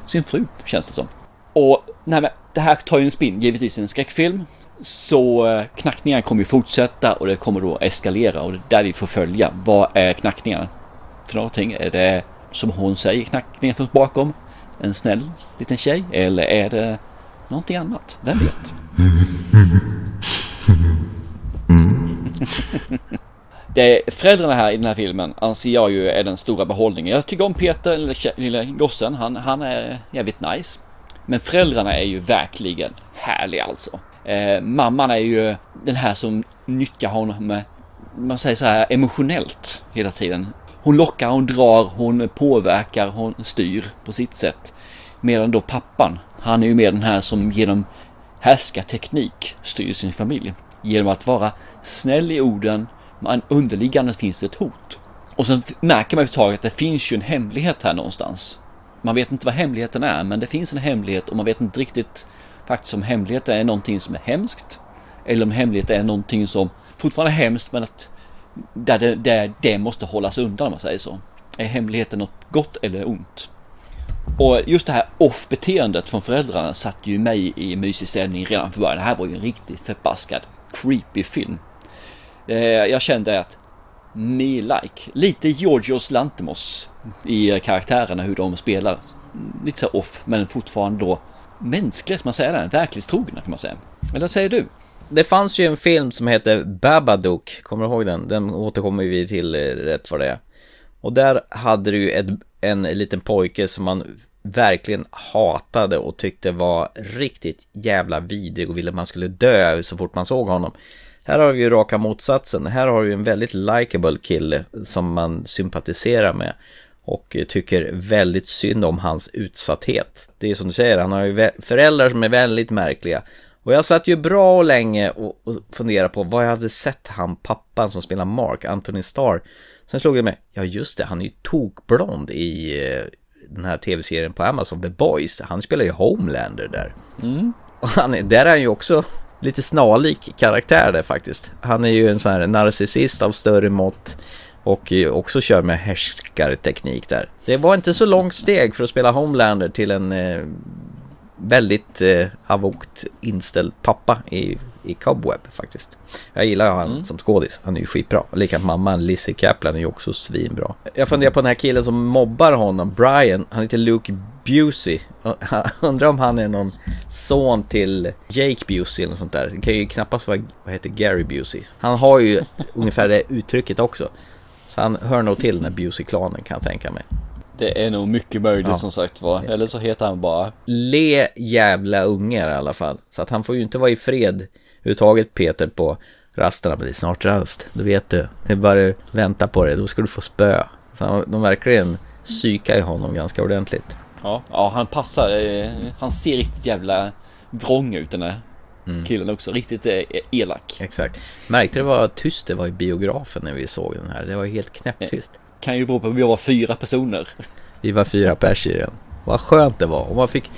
sin fru känns det som. Och nej, men det här tar ju en spinn givetvis i en skräckfilm. Så eh, knackningarna kommer ju fortsätta och det kommer då eskalera och det är där vi får följa. Vad är knackningarna för någonting? Är det som hon säger knackningen från bakom? En snäll liten tjej? Eller är det någonting annat? Vem vet? Det är föräldrarna här i den här filmen anser jag ju är den stora behållningen. Jag tycker om Peter, den lilla, lilla gossen. Han, han är jävligt nice. Men föräldrarna är ju verkligen härliga alltså. Eh, mamman är ju den här som nyttjar honom med, man säger så här emotionellt hela tiden. Hon lockar, hon drar, hon påverkar, hon styr på sitt sätt. Medan då pappan, han är ju mer den här som genom härskarteknik styr sin familj. Genom att vara snäll i orden, men underliggande finns det ett hot. Och sen märker man ju att det finns ju en hemlighet här någonstans. man vet inte vad hemligheten är, men det finns en hemlighet och man vet inte riktigt faktiskt om hemligheten är någonting som är hemskt eller om hemligheten är någonting som fortfarande är hemskt men att där det, där det måste hållas undan om man säger så. Är hemligheten något gott eller ont? Och just det här off-beteendet från föräldrarna satte ju mig i mysig ställning redan från början. Det här var ju en riktigt förbaskad creepy film. Eh, jag kände att me like, lite Georgios Lantimos i karaktärerna hur de spelar. Lite så off men fortfarande då mänskliga, man säger det, verklighetstrogna kan man säga. Eller vad säger du? Det fanns ju en film som heter Babadook, kommer du ihåg den? Den återkommer vi till eh, rätt vad det är. Och där hade du ju ett, en liten pojke som man verkligen hatade och tyckte var riktigt jävla vidrig och ville att man skulle dö så fort man såg honom. Här har vi ju raka motsatsen. Här har vi en väldigt likable kille som man sympatiserar med och tycker väldigt synd om hans utsatthet. Det är som du säger, han har ju föräldrar som är väldigt märkliga. Och jag satt ju bra och länge och, och funderade på vad jag hade sett han pappan som spelar Mark, Anthony Starr. Sen slog det mig, ja just det, han är ju tokblond i eh, den här tv-serien på Amazon, The Boys. Han spelar ju Homelander där. Mm. Och han är, där är han ju också lite snarlik karaktär där faktiskt. Han är ju en sån här narcissist av större mått och också kör med härskarteknik där. Det var inte så långt steg för att spela Homelander till en eh, väldigt eh, avokt inställd pappa i, i Cobweb faktiskt. Jag gillar han mm. som skådis, han är ju skitbra. Likadant mamman Lizzie Kaplan är ju också svinbra. Jag funderar på den här killen som mobbar honom, Brian, han heter Luke Busey. Undrar om han är någon son till Jake Busey eller något sånt där. Det kan ju knappast vara, vad heter Gary Busey. Han har ju ungefär det uttrycket också. Så han hör nog till den här Busey-klanen kan jag tänka mig. Det är nog mycket möjligt ja. som sagt var. Eller så heter han bara... Le jävla ungar i alla fall. Så att han får ju inte vara i fred överhuvudtaget Peter på rasterna. Men det är snart rast, då vet du. Det är bara att vänta på det, då ska du få spö. Så de verkligen psykar i honom ganska ordentligt. Ja, ja han passar. Eh, han ser riktigt jävla vrång ut den här mm. killen också. Riktigt eh, elak. Exakt. Märkte du vad tyst det var i biografen när vi såg den här? Det var helt knäpptyst. Kan ju bero på att vi var fyra personer. Vi var fyra pers i den. Vad skönt det var. Och man fick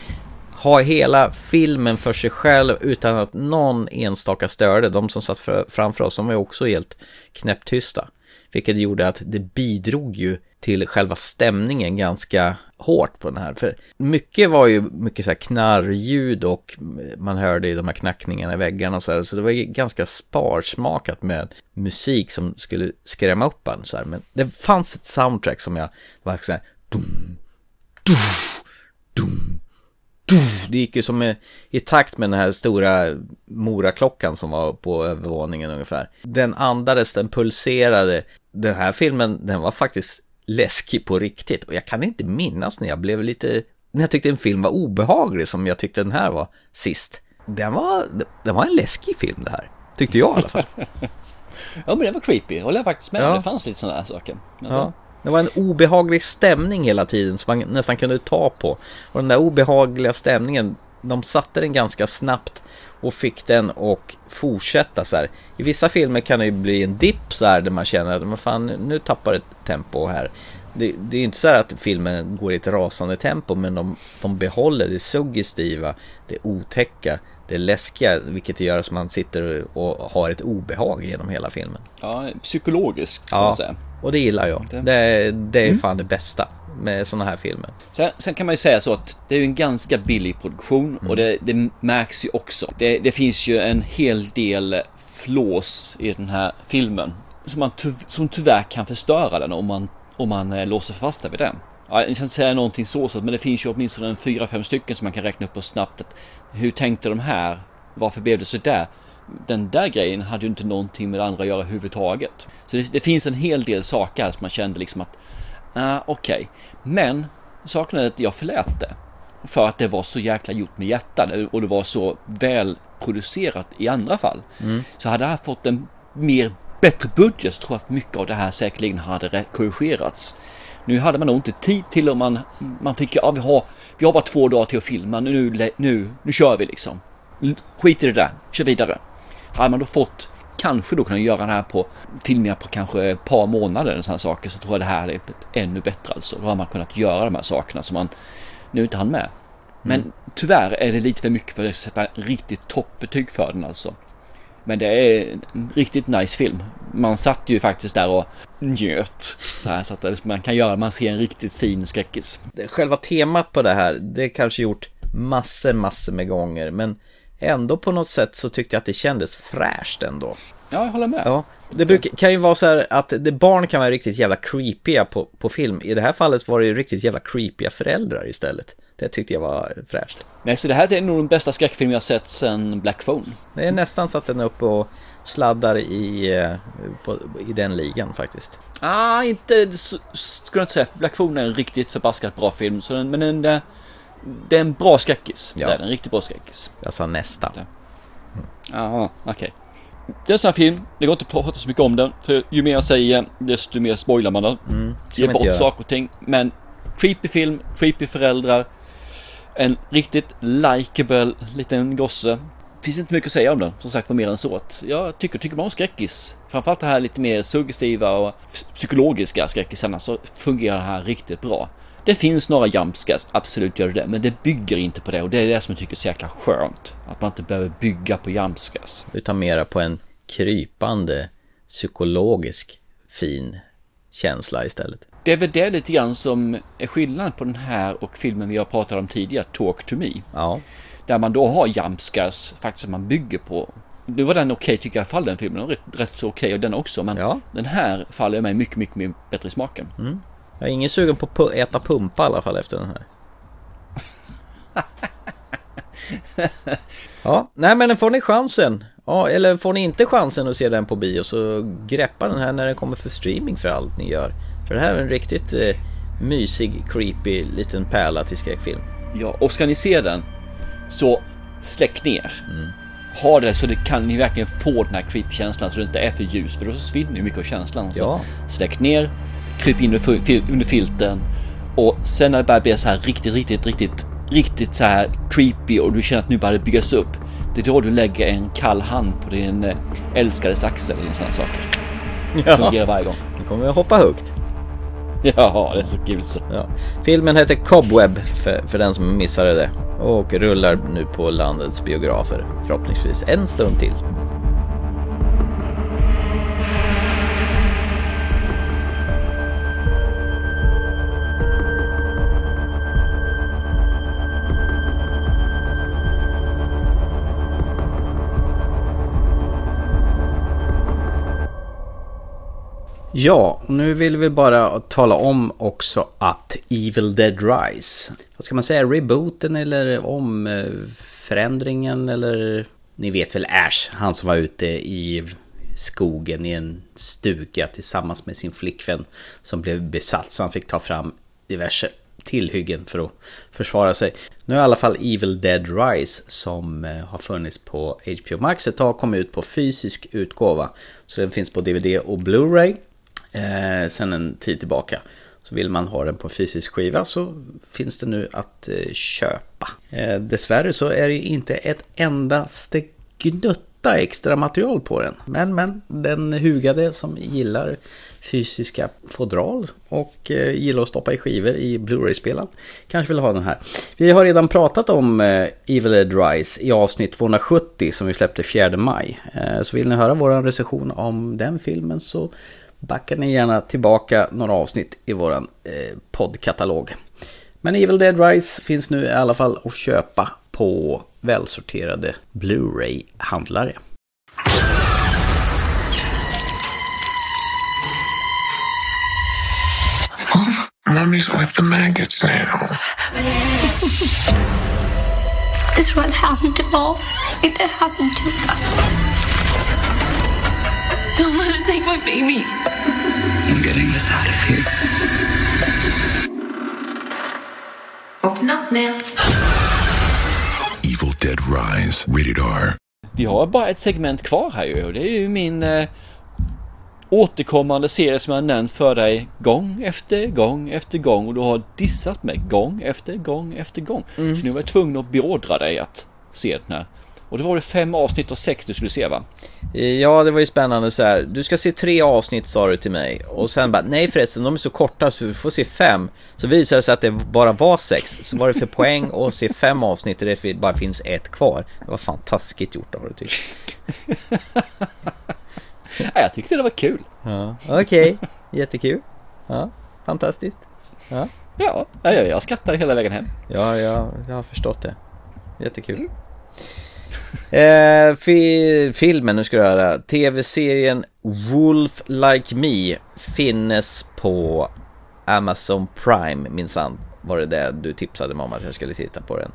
ha hela filmen för sig själv utan att någon enstaka störde. De som satt framför oss, de var ju också helt knäpptysta. Vilket gjorde att det bidrog ju till själva stämningen ganska hårt på den här. För mycket var ju mycket så här knarrljud och man hörde ju de här knackningarna i väggarna och så här. Så det var ju ganska sparsmakat med musik som skulle skrämma upp en så här. Men det fanns ett soundtrack som jag var så här. Dum, dum, dum, det gick ju som i takt med den här stora moraklockan som var på övervåningen ungefär. Den andades, den pulserade. Den här filmen, den var faktiskt läskig på riktigt. Och jag kan inte minnas när jag blev lite, när jag tyckte en film var obehaglig som jag tyckte den här var sist. Den var, den var en läskig film det här. Tyckte jag i alla fall. ja men det var creepy, håller jag faktiskt med ja. Det fanns lite sådana här saker. Ja. Det var en obehaglig stämning hela tiden som man nästan kunde ta på. Och den där obehagliga stämningen, de satte den ganska snabbt och fick den att fortsätta så här. I vissa filmer kan det ju bli en dipp så här där man känner att men fan, nu tappar det tempo här. Det, det är inte så här att filmen går i ett rasande tempo men de, de behåller det suggestiva, det otäcka, det läskiga vilket gör att man sitter och har ett obehag genom hela filmen. Ja, psykologiskt får ja. man säga. Och det gillar jag. Det, det är mm. fan det bästa med sådana här filmer. Sen, sen, kan man ju säga så att det är ju en ganska billig produktion mm. och det, det, märks ju också. Det, det, finns ju en hel del flås i den här filmen som, man ty, som tyvärr kan förstöra den om man, om man eh, låser fast sig vid den. Ja, jag ska inte säga någonting så, men det finns ju åtminstone en fyra, fem stycken som man kan räkna upp på snabbt. Att, hur tänkte de här? Varför blev det så där? Den där grejen hade ju inte någonting med det andra att göra överhuvudtaget. Så det, det finns en hel del saker här som man kände liksom att, uh, okej. Okay. Men saken är att jag förlät det. För att det var så jäkla gjort med hjärtat och det var så väl producerat i andra fall. Mm. Så hade jag fått en mer bättre budget så tror jag att mycket av det här säkerligen hade korrigerats. Nu hade man nog inte tid till om man, man fick, ja vi har, vi har bara två dagar till att filma, nu, nu, nu kör vi liksom. Skit i det där, kör vidare. Hade man då fått kanske då kunna göra det här på filmningar på kanske ett par månader och sådana saker så tror jag det här är ännu bättre alltså. Då har man kunnat göra de här sakerna som man nu inte hann med. Men mm. tyvärr är det lite för mycket för att sätta riktigt toppbetyg för den alltså. Men det är en riktigt nice film. Man satt ju faktiskt där och njöt. Där, så att man kan göra, man ser en riktigt fin skräckis. Själva temat på det här, det är kanske gjort massor, massor med gånger. Men ändå på något sätt så tyckte jag att det kändes fräscht ändå. Ja, jag håller med. Ja, det brukar, kan ju vara så här att det, barn kan vara riktigt jävla creepiga på, på film. I det här fallet var det ju riktigt jävla creepiga föräldrar istället. Det tyckte jag var fräscht. Nej, så det här är nog den bästa skräckfilm jag sett sen Black Phone. Det är nästan så att den är uppe och sladdar i, eh, på, i den ligan faktiskt. Ah, inte, skulle jag inte säga. Black Phone är en riktigt förbaskat bra film. Så den, men den, det, är en bra skräckis. Ja. Det är en riktigt bra skräckis. Jag sa nästan. Jaha, okej. Okay. Det är en sån här film, det går inte att prata så mycket om den. För ju mer jag säger, desto mer spoilar man den. Mm, Ger bort saker och ting. Men creepy film, creepy föräldrar. En riktigt likable liten gosse. Finns inte mycket att säga om den, som sagt, på mer än så. Jag tycker, tycker man om skräckis, framförallt det här lite mer suggestiva och psykologiska skräckisarna, så fungerar det här riktigt bra. Det finns några jumpscares, absolut gör det det, men det bygger inte på det och det är det som jag tycker är så jäkla skönt. Att man inte behöver bygga på jumpscares. Utan mera på en krypande psykologisk fin känsla istället. Det är väl det lite grann som är skillnaden på den här och filmen vi har pratat om tidigare, Talk to Me. Ja. Där man då har jumpscares faktiskt som man bygger på. Nu var den okej okay, tycker jag i fall den filmen, den var rätt, rätt så okej okay, och den också. Men ja. den här faller mig mycket, mycket, mycket bättre i smaken. Mm. Jag är ingen sugen på att äta pumpa i alla fall efter den här. ja, nej men får ni chansen. Ja, eller får ni inte chansen att se den på bio så greppa den här när den kommer för streaming för allt ni gör. För det här är en riktigt eh, mysig, creepy liten pärla till skräckfilm. Ja, och ska ni se den så släck ner. Mm. Ha det så det kan ni verkligen få den här creepy-känslan så det inte är för ljus för då försvinner ju mycket av känslan. Så ja. släck ner, kryp in under filten och sen när det börjar bli så här riktigt, riktigt, riktigt, riktigt så här creepy och du känner att nu börjar det byggas upp. Det är då du lägger en kall hand på din eh, älskades axel eller sådana saker. Ja. Fungerar varje gång. Nu kommer jag hoppa högt. Ja, det är så kul så. Ja. Filmen heter Cobweb för, för den som missade det och rullar nu på landets biografer förhoppningsvis en stund till. Ja, nu vill vi bara tala om också att Evil Dead Rise, vad ska man säga, rebooten eller om eh, förändringen eller ni vet väl Ash, han som var ute i skogen i en stuga tillsammans med sin flickvän som blev besatt så han fick ta fram diverse tillhyggen för att försvara sig. Nu har i alla fall Evil Dead Rise som eh, har funnits på HBO Max ett tag kommit ut på fysisk utgåva. Så den finns på DVD och Blu-ray eh, sen en tid tillbaka. Så vill man ha den på fysisk skiva så finns det nu att eh, köpa. Eh, dessvärre så är det inte ett endaste gnutta extra material på den. Men, men, den hugade som gillar fysiska fodral och eh, gillar att stoppa i skivor i Blu-ray-spelaren kanske vill ha den här. Vi har redan pratat om eh, Evil Dead Rise i avsnitt 270 som vi släppte 4 maj. Eh, så vill ni höra vår recension om den filmen så backar ni gärna tillbaka några avsnitt i våran eh, poddkatalog. Men Evil Dead Rise finns nu i alla fall att köpa på välsorterade Blu-ray-handlare. Mommy's with the maggots now. This is what happened to all. It happened to us. Don't let her take my babies. I'm getting us out of here. Open up now. Evil Dead Rise, rated R. Vi har bara ett segment kvar här ju och det är ju min eh, återkommande serie som jag nämnt för dig gång efter gång efter gång och du har dissat mig gång efter gång efter gång. Mm. Så nu var jag tvungen att beordra dig att se den här. Och då var det fem avsnitt och sex du skulle se va? Ja, det var ju spännande så här. Du ska se tre avsnitt sa du till mig. Och sen bara, nej förresten, de är så korta så vi får se fem. Så visade det sig att det bara var sex. Så var det för poäng att se fem avsnitt och det bara finns ett kvar. Det var fantastiskt gjort av dig tycker ja, jag tyckte det var kul. Ja, Okej, okay. jättekul. Ja, fantastiskt. Ja, ja jag, jag skrattade hela vägen hem. Ja, ja, jag har förstått det. Jättekul. Mm. Eh, fi filmen, nu ska du höra. Tv-serien Wolf Like Me finnes på Amazon Prime minsann. Var det det du tipsade mig om att jag skulle titta på den?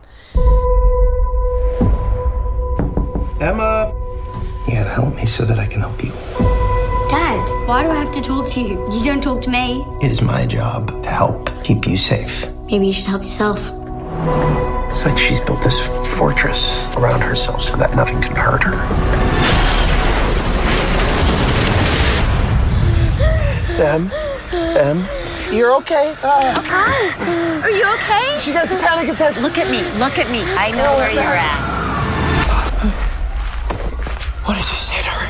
Emma! You gotta help me so that I can help you. Dad, why do I have to talk to you? You don't talk to me. It is my job to help keep you safe. Maybe you should help yourself. It's like she's built this fortress around herself so that nothing can hurt her. Em, Em, you're okay. Uh, okay. Are you okay? She got a panic attack. Look at me. Look at me. I know where you're at. What did you say to her?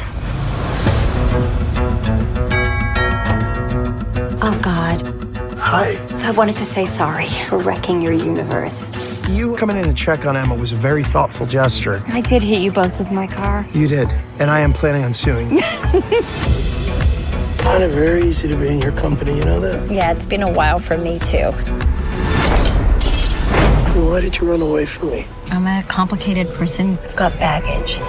Oh God. Hi. I wanted to say sorry for wrecking your universe. You coming in to check on Emma was a very thoughtful gesture. I did hit you both with my car. You did, and I am planning on suing you. Find it very easy to be in your company, you know that? Yeah, it's been a while for me too. Why did you run away from me? I'm a complicated person. It's got baggage.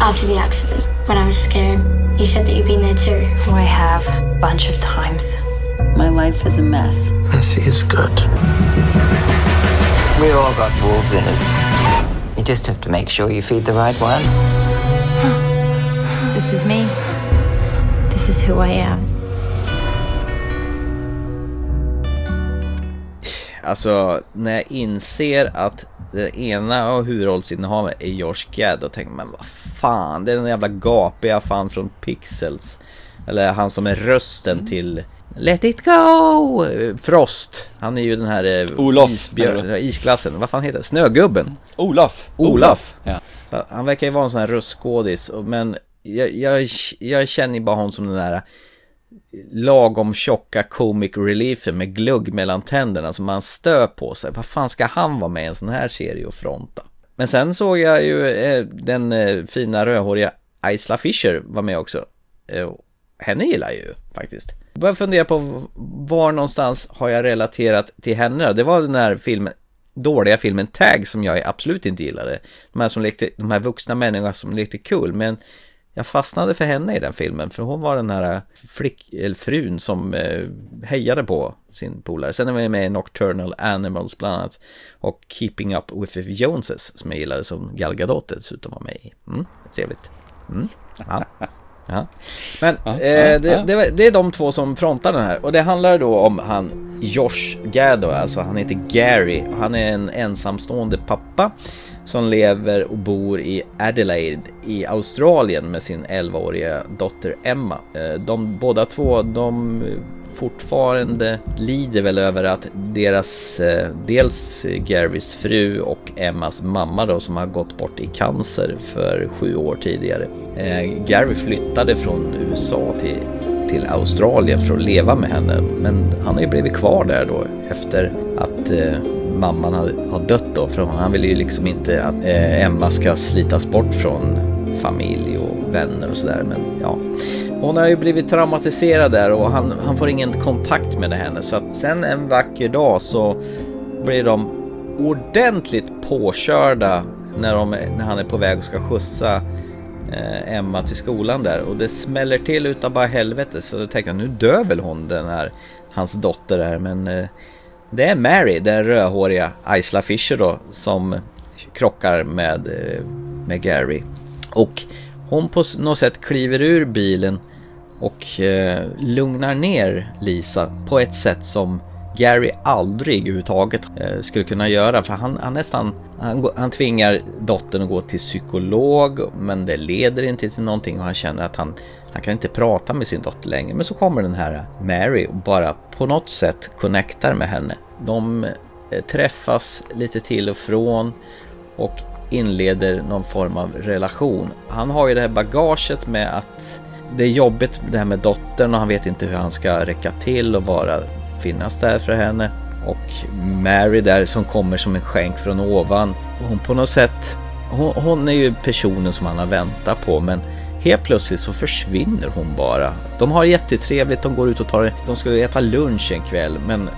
After the accident, when I was scared, you said that you've been there too. Oh, I have. A bunch of times. My life is a mess. Messy is good. We've all got wolves in us. You just have to make sure you feed the right one. This is me. This is who I am. Alltså, när jag inser att det ena av huvudrollsinnehavet är Josh Gad, då tänker man vad fan, det är den jävla gapiga fan från Pixels. Eller han som är rösten mm. till Let it go! Frost. Han är ju den här eh, Olof, isbjörn, isklassen. Vad fan heter det? Snögubben. Olof. Olof. Ja. han verkar ju vara en sån här röstskådis. Men jag, jag, jag känner ju bara honom som den där lagom tjocka comic reliefen med glugg mellan tänderna som man stör på sig. Vad fan ska han vara med i en sån här serie och fronta? Men sen såg jag ju eh, den eh, fina rödhåriga Isla Fisher var med också. Henne gillar jag ju faktiskt. Jag började fundera på var någonstans har jag relaterat till henne. Det var den här filmen, dåliga filmen Tag som jag absolut inte gillade. De här, som lekte, de här vuxna människorna som lekte kul. Men jag fastnade för henne i den filmen för hon var den här flick, eller frun som eh, hejade på sin polare. Sen var jag med i Nocturnal Animals bland annat och Keeping Up With The Joneses som jag gillade som Gal Gadot dessutom var med i. Mm, trevligt. Mm, ja. Ja. Men ja, eh, det, det, det, är de två som frontar den här och det handlar då om han Josh Gado, alltså han heter Gary. Han är en ensamstående pappa som lever och bor i Adelaide i Australien med sin 11-åriga dotter Emma. Eh, de båda två, de fortfarande lider väl över att deras, eh, dels Garys fru och Emmas mamma då som har gått bort i cancer för sju år tidigare. Eh, Gary flyttade från USA till, till Australien för att leva med henne men han har ju blivit kvar där då efter att eh, mamman har dött då för han vill ju liksom inte att Emma ska slitas bort från familj och vänner och sådär men ja. Hon har ju blivit traumatiserad där och han, han får ingen kontakt med henne. Så att sen en vacker dag så blir de ordentligt påkörda när, de, när han är på väg och ska skjutsa eh, Emma till skolan där. Och det smäller till utav bara helvete. Så jag tänkte jag, nu dör väl hon den här hans dotter där. Men eh, det är Mary, den rödhåriga Isla Fisher då som krockar med, eh, med Gary och hon på något sätt kliver ur bilen och eh, lugnar ner Lisa på ett sätt som Gary aldrig överhuvudtaget eh, skulle kunna göra för han, han nästan han, han tvingar dottern att gå till psykolog men det leder inte till någonting och han känner att han, han kan inte prata med sin dotter längre. Men så kommer den här Mary och bara på något sätt connectar med henne. De eh, träffas lite till och från och inleder någon form av relation. Han har ju det här bagaget med att det är jobbigt det här med dottern och han vet inte hur han ska räcka till och bara finnas där för henne. Och Mary där som kommer som en skänk från ovan. Hon på något sätt, hon, hon är ju personen som han har väntat på men Helt plötsligt så försvinner hon bara. De har jättetrevligt, de går ut och tar, de ska äta lunch en kväll men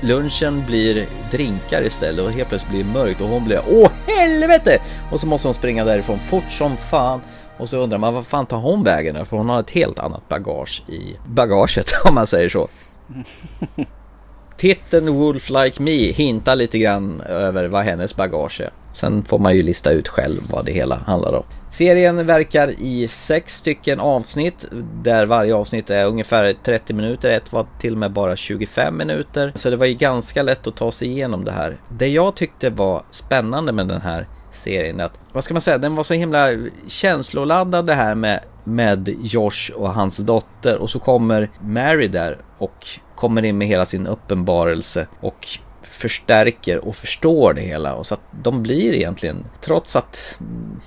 lunchen blir drinkar istället och helt plötsligt blir det mörkt och hon blir åh helvete! Och så måste hon springa därifrån fort som fan. Och så undrar man vad fan tar hon vägen För hon har ett helt annat bagage i bagaget om man säger så. Titeln Wolf Like Me hintar lite grann över vad hennes bagage är. Sen får man ju lista ut själv vad det hela handlar om. Serien verkar i sex stycken avsnitt där varje avsnitt är ungefär 30 minuter. Ett var till och med bara 25 minuter. Så det var ju ganska lätt att ta sig igenom det här. Det jag tyckte var spännande med den här serien att, vad ska man säga, den var så himla känsloladdad det här med, med Josh och hans dotter och så kommer Mary där och kommer in med hela sin uppenbarelse och förstärker och förstår det hela. Och så att de blir egentligen, trots att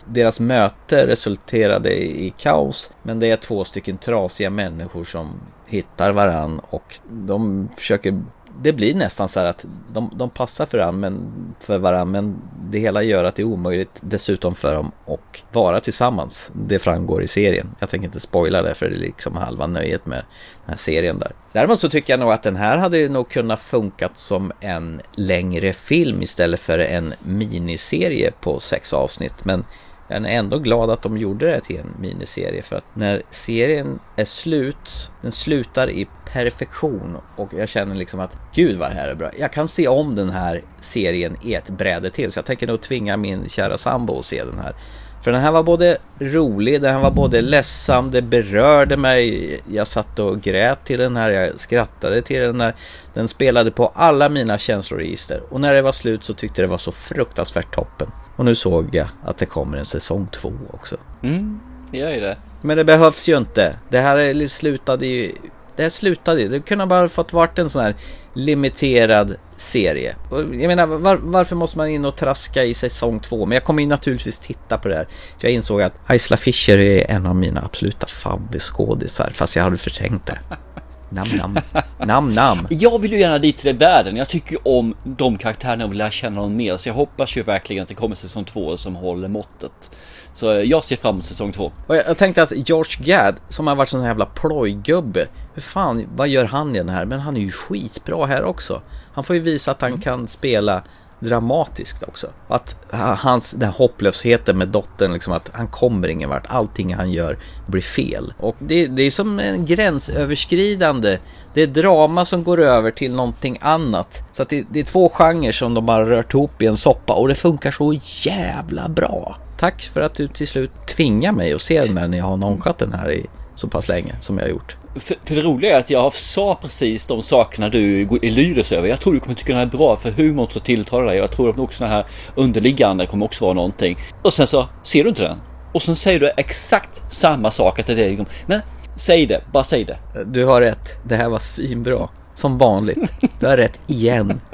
deras möte resulterade i kaos, men det är två stycken trasiga människor som hittar varann och de försöker det blir nästan så här att de, de passar för varandra, men, för varandra men det hela gör att det är omöjligt dessutom för dem att vara tillsammans. Det framgår i serien. Jag tänker inte spoila det för det är liksom halva nöjet med den här serien där. Däremot så tycker jag nog att den här hade nog kunnat funkat som en längre film istället för en miniserie på sex avsnitt. Men jag är ändå glad att de gjorde det till en miniserie för att när serien är slut, den slutar i perfektion och jag känner liksom att gud vad det här är bra. Jag kan se om den här serien i ett bräde till så jag tänker nog tvinga min kära sambo att se den här. För den här var både rolig, den här var både ledsam, det berörde mig. Jag satt och grät till den här, jag skrattade till den här. Den spelade på alla mina känsloregister och när det var slut så tyckte det var så fruktansvärt toppen. Och nu såg jag att det kommer en säsong två också. Mm, det gör ju det. Men det behövs ju inte. Det här slutade ju... Det här slutade. Det kunde bara fått varit en sån här limiterad serie. Jag menar, var, varför måste man in och traska i säsong två? Men jag kommer ju naturligtvis titta på det här. För jag insåg att Isla Fisher är en av mina absoluta favviskådisar, fast jag hade förträngt det. Nam, nam. Nam, nam. Jag vill ju gärna dit den världen. Jag tycker om de karaktärerna och vill lära känna dem mer. Så jag hoppas ju verkligen att det kommer säsong två som håller måttet. Så jag ser fram emot säsong två. Och jag, tänkte att George Gad, som har varit sån här jävla plojgubbe. Hur fan, vad gör han i den här? Men han är ju skitbra här också. Han får ju visa att han mm. kan spela dramatiskt också. Att hans, den här hopplösheten med dottern, liksom att han kommer ingen vart. Allting han gör blir fel. Och det, det är som en gränsöverskridande. Det är drama som går över till någonting annat. Så att det, det är två genrer som de har rört ihop i en soppa och det funkar så jävla bra. Tack för att du till slut tvingar mig att se den när jag har nonkat den här i så pass länge som jag har gjort. För, för det roliga är att jag sa precis de sakerna du är lyrisk över. Jag tror du kommer tycka den här är bra för humorn så tilltalar dig. Jag tror att också den här underliggande kommer också vara någonting. Och sen så ser du inte den. Och sen säger du exakt samma sak att det är det. Men säg det, bara säg det. Du har rätt. Det här var svinbra. Som vanligt. Du har rätt igen.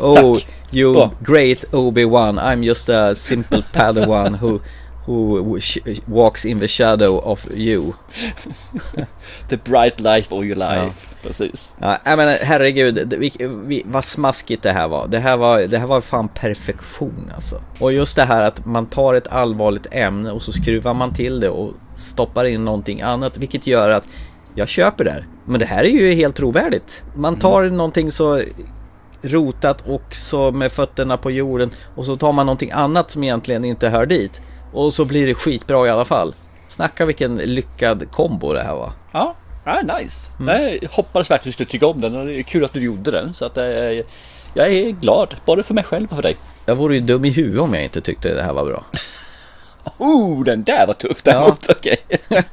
Oh, Tack. you Bra. great Obi-Wan. I'm just a simple padawan who who walks in the shadow of you. the bright light of your life. Ja. Precis. Ja, menar, herregud, vi, vi, vad smaskigt det här var. Det här var, det här var fan perfektion alltså. Och just det här att man tar ett allvarligt ämne och så skruvar man till det och stoppar in någonting annat, vilket gör att jag köper det här. Men det här är ju helt trovärdigt. Man tar mm. någonting så rotat och så med fötterna på jorden och så tar man någonting annat som egentligen inte hör dit. Och så blir det skitbra i alla fall. Snacka vilken lyckad kombo det här var. Ja, ja nice. Mm. Jag hoppades verkligen att du skulle tycka om den och det är kul att du gjorde den. Så att eh, jag är glad, både för mig själv och för dig. Jag vore ju dum i huvudet om jag inte tyckte det här var bra. oh, den där var tuff däremot. Ja. Okej.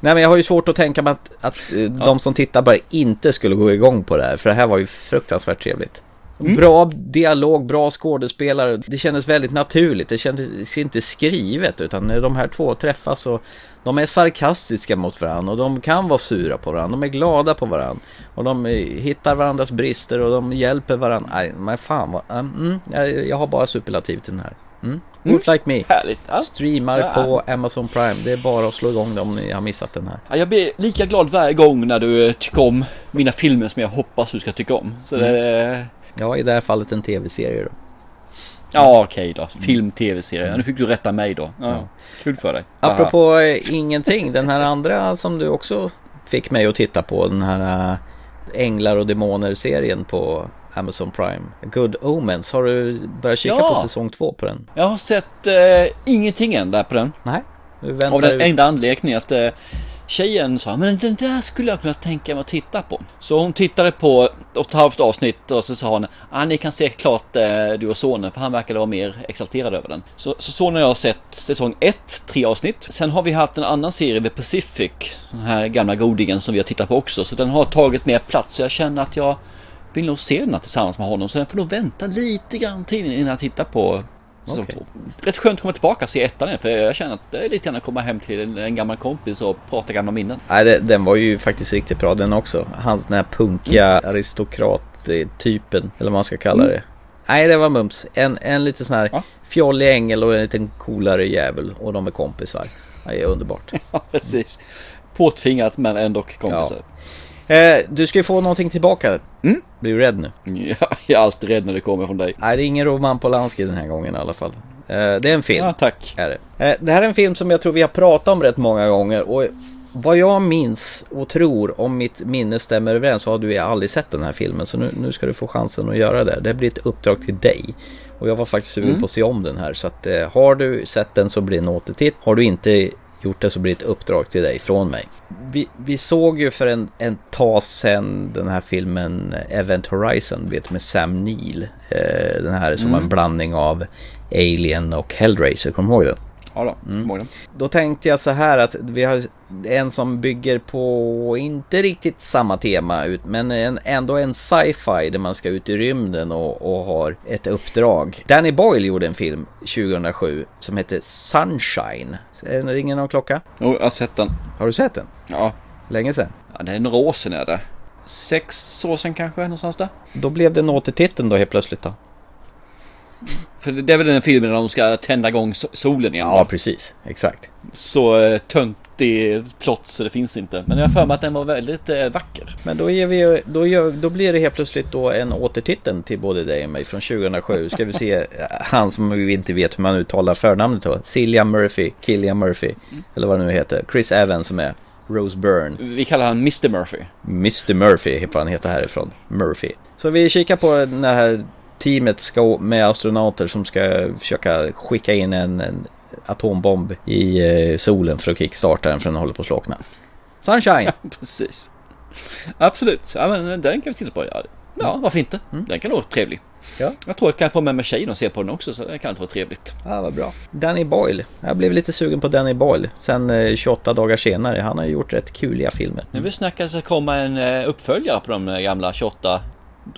Nej men jag har ju svårt att tänka mig att, att eh, ja. de som tittar bara inte skulle gå igång på det här. För det här var ju fruktansvärt trevligt. Mm. Bra dialog, bra skådespelare. Det kändes väldigt naturligt. Det kändes inte skrivet utan när de här två träffas och de är sarkastiska mot varandra och de kan vara sura på varandra. De är glada på varandra. Och de hittar varandras brister och de hjälper varandra. Nej, men fan vad... Mm, jag har bara superlativ till den här. Mm. Wolf Like Me. Härligt. Ja. Streamar ja. på Amazon Prime. Det är bara att slå igång det om ni har missat den här. Ja, jag blir lika glad varje gång när du tycker om mina filmer som jag hoppas du ska tycka om. Så mm. det... Ja, i det här fallet en tv-serie då. Ja okej okay då, film, tv-serie. Nu fick du rätta mig då. Ja, ja. Kul för dig. Apropå äh, ingenting, den här andra som du också fick mig att titta på, den här äh, Änglar och Demoner-serien på Amazon Prime. Good Omens, har du börjat kika ja. på säsong två på den? Jag har sett äh, ingenting än där på den. Nej. Av den enda anledningen att tjejen sa men den där skulle jag kunna tänka mig att titta på. Så hon tittade på ett och ett halvt avsnitt och så sa hon ah, ni kan se klart eh, du och sonen för han verkade vara mer exalterad över den. Så, så sonen och jag har sett säsong 1, tre avsnitt. Sen har vi haft en annan serie, vid Pacific, den här gamla godingen som vi har tittat på också. Så den har tagit mer plats så jag känner att jag vill nog se den här tillsammans med honom. Så den får nog vänta lite grann till innan jag tittar på Okay. rätt skönt att komma tillbaka och se ettan igen, för jag känner att det är lite grann att komma hem till en, en gammal kompis och prata gamla minnen. Nej, det, den var ju faktiskt riktigt bra den också. Hans den här punkiga mm. aristokrat-typen, eller vad man ska kalla mm. det. Nej, det var mums. En, en lite sån här ja. fjollig ängel och en liten coolare jävel och de är kompisar. Det är underbart. ja, precis. Påtvingat men ändå kompisar. Ja. Eh, du ska ju få någonting tillbaka. Mm? Blir du rädd nu? Ja, jag är alltid rädd när det kommer från dig. Nej, det är ingen Roman Polanski den här gången i alla fall. Eh, det är en film. Ja, tack. Är det. Eh, det här är en film som jag tror vi har pratat om rätt många gånger. Och vad jag minns och tror, om mitt minne stämmer överens, så har du aldrig sett den här filmen. Så nu, nu ska du få chansen att göra det. Det blir ett uppdrag till dig. Och jag var faktiskt sugen mm. på att se om den här. Så att, eh, har du sett den så blir det en återtitt. Har du inte gjort det så blir det ett uppdrag till dig från mig. Vi, vi såg ju för en, en tag sedan den här filmen Event Horizon, vet med Sam Neill. Eh, den här som mm. en blandning av Alien och Hellraiser, kommer du ihåg den? Ja då, mm. Då tänkte jag så här att vi har en som bygger på, inte riktigt samma tema, men en, ändå en sci-fi där man ska ut i rymden och, och har ett uppdrag. Danny Boyle gjorde en film 2007 som heter Sunshine. Är det ringen någon klocka? Jo, jag har sett den. Har du sett den? Ja. Länge sedan? Ja, det är år sedan är det. Sex år sedan kanske, någonstans där. Då blev det en återtiteln då helt plötsligt då? För det är väl den filmen där de ska tända igång solen igen? Ja, precis. Exakt. Så eh, töntig plott så det finns inte. Men jag har för mig att den var väldigt eh, vacker. Men då, ger vi, då, gör, då blir det helt plötsligt då en återtiteln till både dig och mig från 2007. Ska vi se han som vi inte vet hur man uttalar förnamnet då. Cillian Murphy, Killian Murphy. Mm. Eller vad det nu heter. Chris Evans som är Rose Byrne. Vi kallar han Mr Murphy. Mr Murphy, vad han heter härifrån. Murphy. Så vi kikar på den här teamet ska, med astronauter som ska försöka skicka in en, en atombomb i eh, solen för att kickstarta den för den håller på att slockna. Sunshine! Ja, precis. Absolut, ja, men den kan vi titta på. Ja, ja varför inte? Mm. Den kan vara trevlig. Ja. Jag tror jag kan få med mig tjejen och se på den också så det kan vara trevligt. Ja, vad bra. Danny Boyle. Jag blev lite sugen på Danny Boyle. Sen eh, 28 dagar senare. Han har gjort rätt kuliga filmer. Nu vill snacka det komma en eh, uppföljare på de gamla 28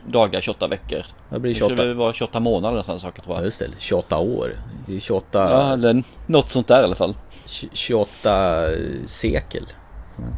dagar, 28 veckor. Det blir 28. Det skulle vara 28 månader eller sådana saker tror jag. Ja, just det. 28 år. Det är 28... Ja, eller något sånt där i alla fall. 28 sekel. Mm.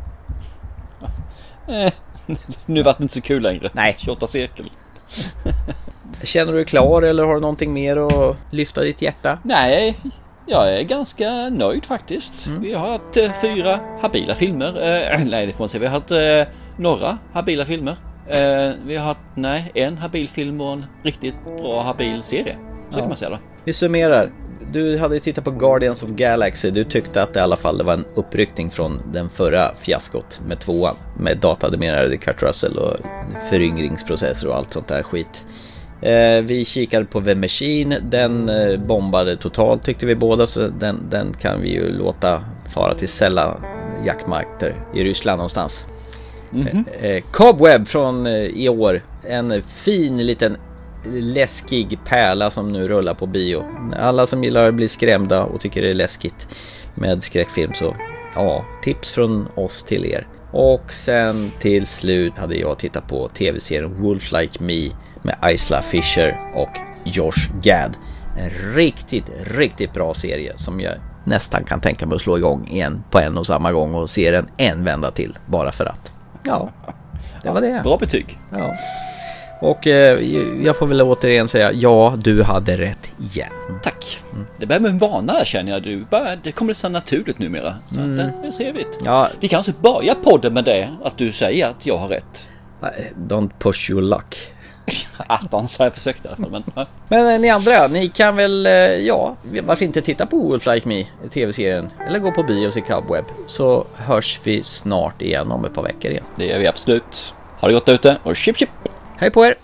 nu vart det inte så kul längre. Nej. 28 sekel. Känner du dig klar eller har du någonting mer att lyfta ditt hjärta? Nej, jag är ganska nöjd faktiskt. Mm. Vi har haft eh, fyra habila filmer. Eh, nej, det får man säga. Vi har haft eh, några habila filmer. Eh, vi har haft, nej, en habil film och en riktigt bra habil serie. Så ja. kan man säga då. Vi summerar. Du hade tittat på Guardians of Galaxy. Du tyckte att det i alla fall var en uppryckning från den förra fiaskot med tvåan. Med datadimerade Kurt Russell och föryngringsprocesser och allt sånt där skit. Eh, vi kikade på The Machine. Den eh, bombade totalt tyckte vi båda så den, den kan vi ju låta fara till Sella jaktmarker i Ryssland någonstans. Mm -hmm. Cobweb från eh, i år. En fin liten läskig pärla som nu rullar på bio. Alla som gillar att bli skrämda och tycker det är läskigt med skräckfilm så ja, tips från oss till er. Och sen till slut hade jag tittat på tv-serien Wolf Like Me med Isla Fisher och Josh Gad. En riktigt, riktigt bra serie som jag nästan kan tänka mig att slå igång igen på en och samma gång och se den en vända till bara för att. Ja, det var det. Bra betyg. Ja. Och eh, jag får väl återigen säga ja, du hade rätt igen. Tack. Det börjar med en vana känner jag. Du det kommer så naturligt numera. Så Mm. det, det är trevligt. Ja. Vi kanske börjar podden med det, att du säger att jag har rätt. Don't push your luck. Attans har jag försökt i alla fall. Men. Men eh, ni andra, ni kan väl, eh, ja, varför inte titta på Wolf Like Me, tv-serien, eller gå på bio och se Cubweb, så hörs vi snart igen om ett par veckor igen. det gör vi absolut. Ha det gott ute och chip chip! Hej på er!